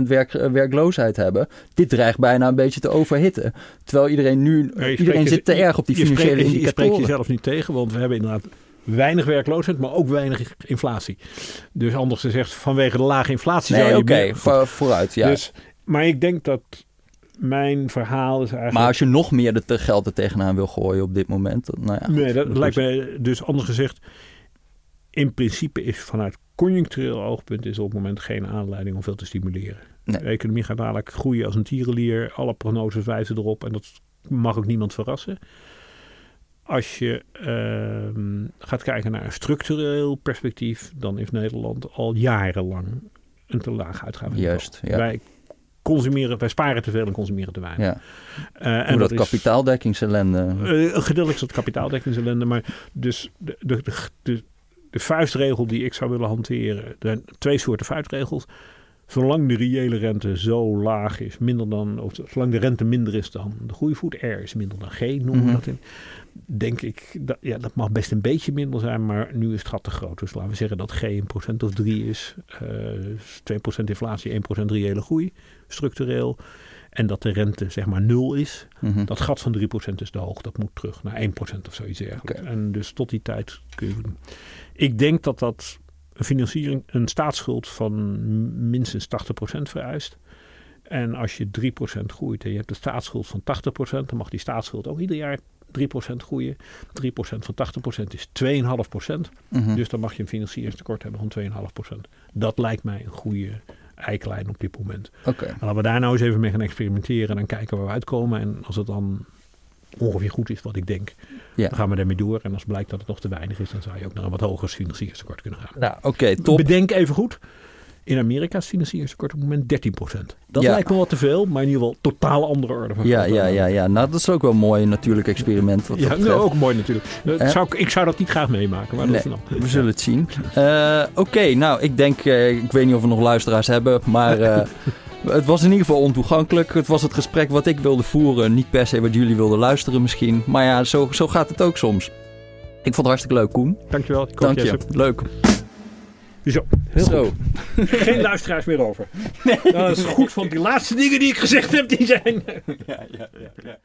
3,4% werk, werkloosheid hebben. Dit dreigt bijna een beetje te overhitten. Terwijl iedereen nu, ja, iedereen zit te erg op die financiële spreekt, indicatoren. Je spreekt jezelf niet tegen, want we hebben inderdaad weinig werkloosheid, maar ook weinig inflatie. Dus anders gezegd, vanwege de lage inflatie nee, zou je... oké, okay, vooruit, ja. Dus, maar ik denk dat mijn verhaal is eigenlijk... Maar als je nog meer de geld er tegenaan wil gooien op dit moment, nou ja. Nee, dat, dat lijkt is- mij dus anders gezegd. In principe is vanuit conjunctureel oogpunt is er op het moment geen aanleiding om veel te stimuleren. Nee. De economie gaat dadelijk groeien als een tierenlier. Alle prognoses wijzen erop en dat mag ook niemand verrassen. Als je ehm, gaat kijken naar een structureel perspectief, dan heeft Nederland al jarenlang een te laag uitgaven. Juist, ja. Wij consumeren, wij sparen te veel en consumeren te weinig. ja. Eh, Hoe dat, is- kapitaaldekkingsellende. eh, een gedeeltelijk is dat kapitaaldekkingsellende, maar dus de, de, de, de, de vuistregel die ik zou willen hanteren, er zijn twee soorten vuistregels. Zolang de reële rente zo laag is, minder dan, of zolang de rente minder is dan de groeivoet, R is minder dan G, noemen we Mhm. dat in. Denk ik, dat, ja, dat mag best een beetje minder zijn, maar nu is het gat te groot. Dus laten we zeggen dat G een procent of drie is, eh 2% inflatie, 1% reële groei, structureel. En dat de rente zeg maar nul is. Mhm. Dat gat van 3% is te hoog. Dat moet terug naar 1% of zoiets dergelijks. En dus tot die tijd kun je doen. Ik denk dat dat een financiering, een staatsschuld van minstens 80% vereist. En als je 3% groeit en je hebt een staatsschuld van 80%, dan mag die staatsschuld ook ieder jaar 3% groeien. 3% van 80% is 2,5%. Mhm. Dus dan mag je een financieringstekort hebben van 2,5%. Dat lijkt mij een goede eiklijn op dit moment. Oké. En laten we daar nou eens even mee gaan experimenteren en dan kijken waar we uitkomen. En als het dan ongeveer goed is wat ik denk, Ja. dan gaan we daarmee door. En als blijkt dat het nog te weinig is, dan zou je ook naar een wat hoger financieringstekort kunnen gaan. Nou, oké, top. Bedenk even goed, in Amerika is het financieringstekort op het moment 13%. Dat Ja. lijkt me wat te veel, maar in ieder geval totaal andere orde van Ja, ja, ja, ja. Nou, dat is ook wel een mooi natuurlijk experiment. Wat Ja, dat nou, ook mooi natuurlijk. Dat Eh? zou ik, zou dat niet graag meemaken, maar dat is. We zullen het zien. Eh, Oké, nou, ik denk, eh, ik weet niet of we nog luisteraars hebben, maar het was in ieder geval ontoegankelijk. Het was het gesprek wat ik wilde voeren, niet per se wat jullie wilden luisteren misschien. Maar ja, zo, zo gaat het ook soms. Ik vond het hartstikke leuk, Koen. Dankjewel. Dank je. Leuk. Zo, heel Zo. goed. Geen luisteraars meer over. Dat is goed, want die laatste dingen die ik gezegd heb, die zijn... Ja, ja, ja, ja.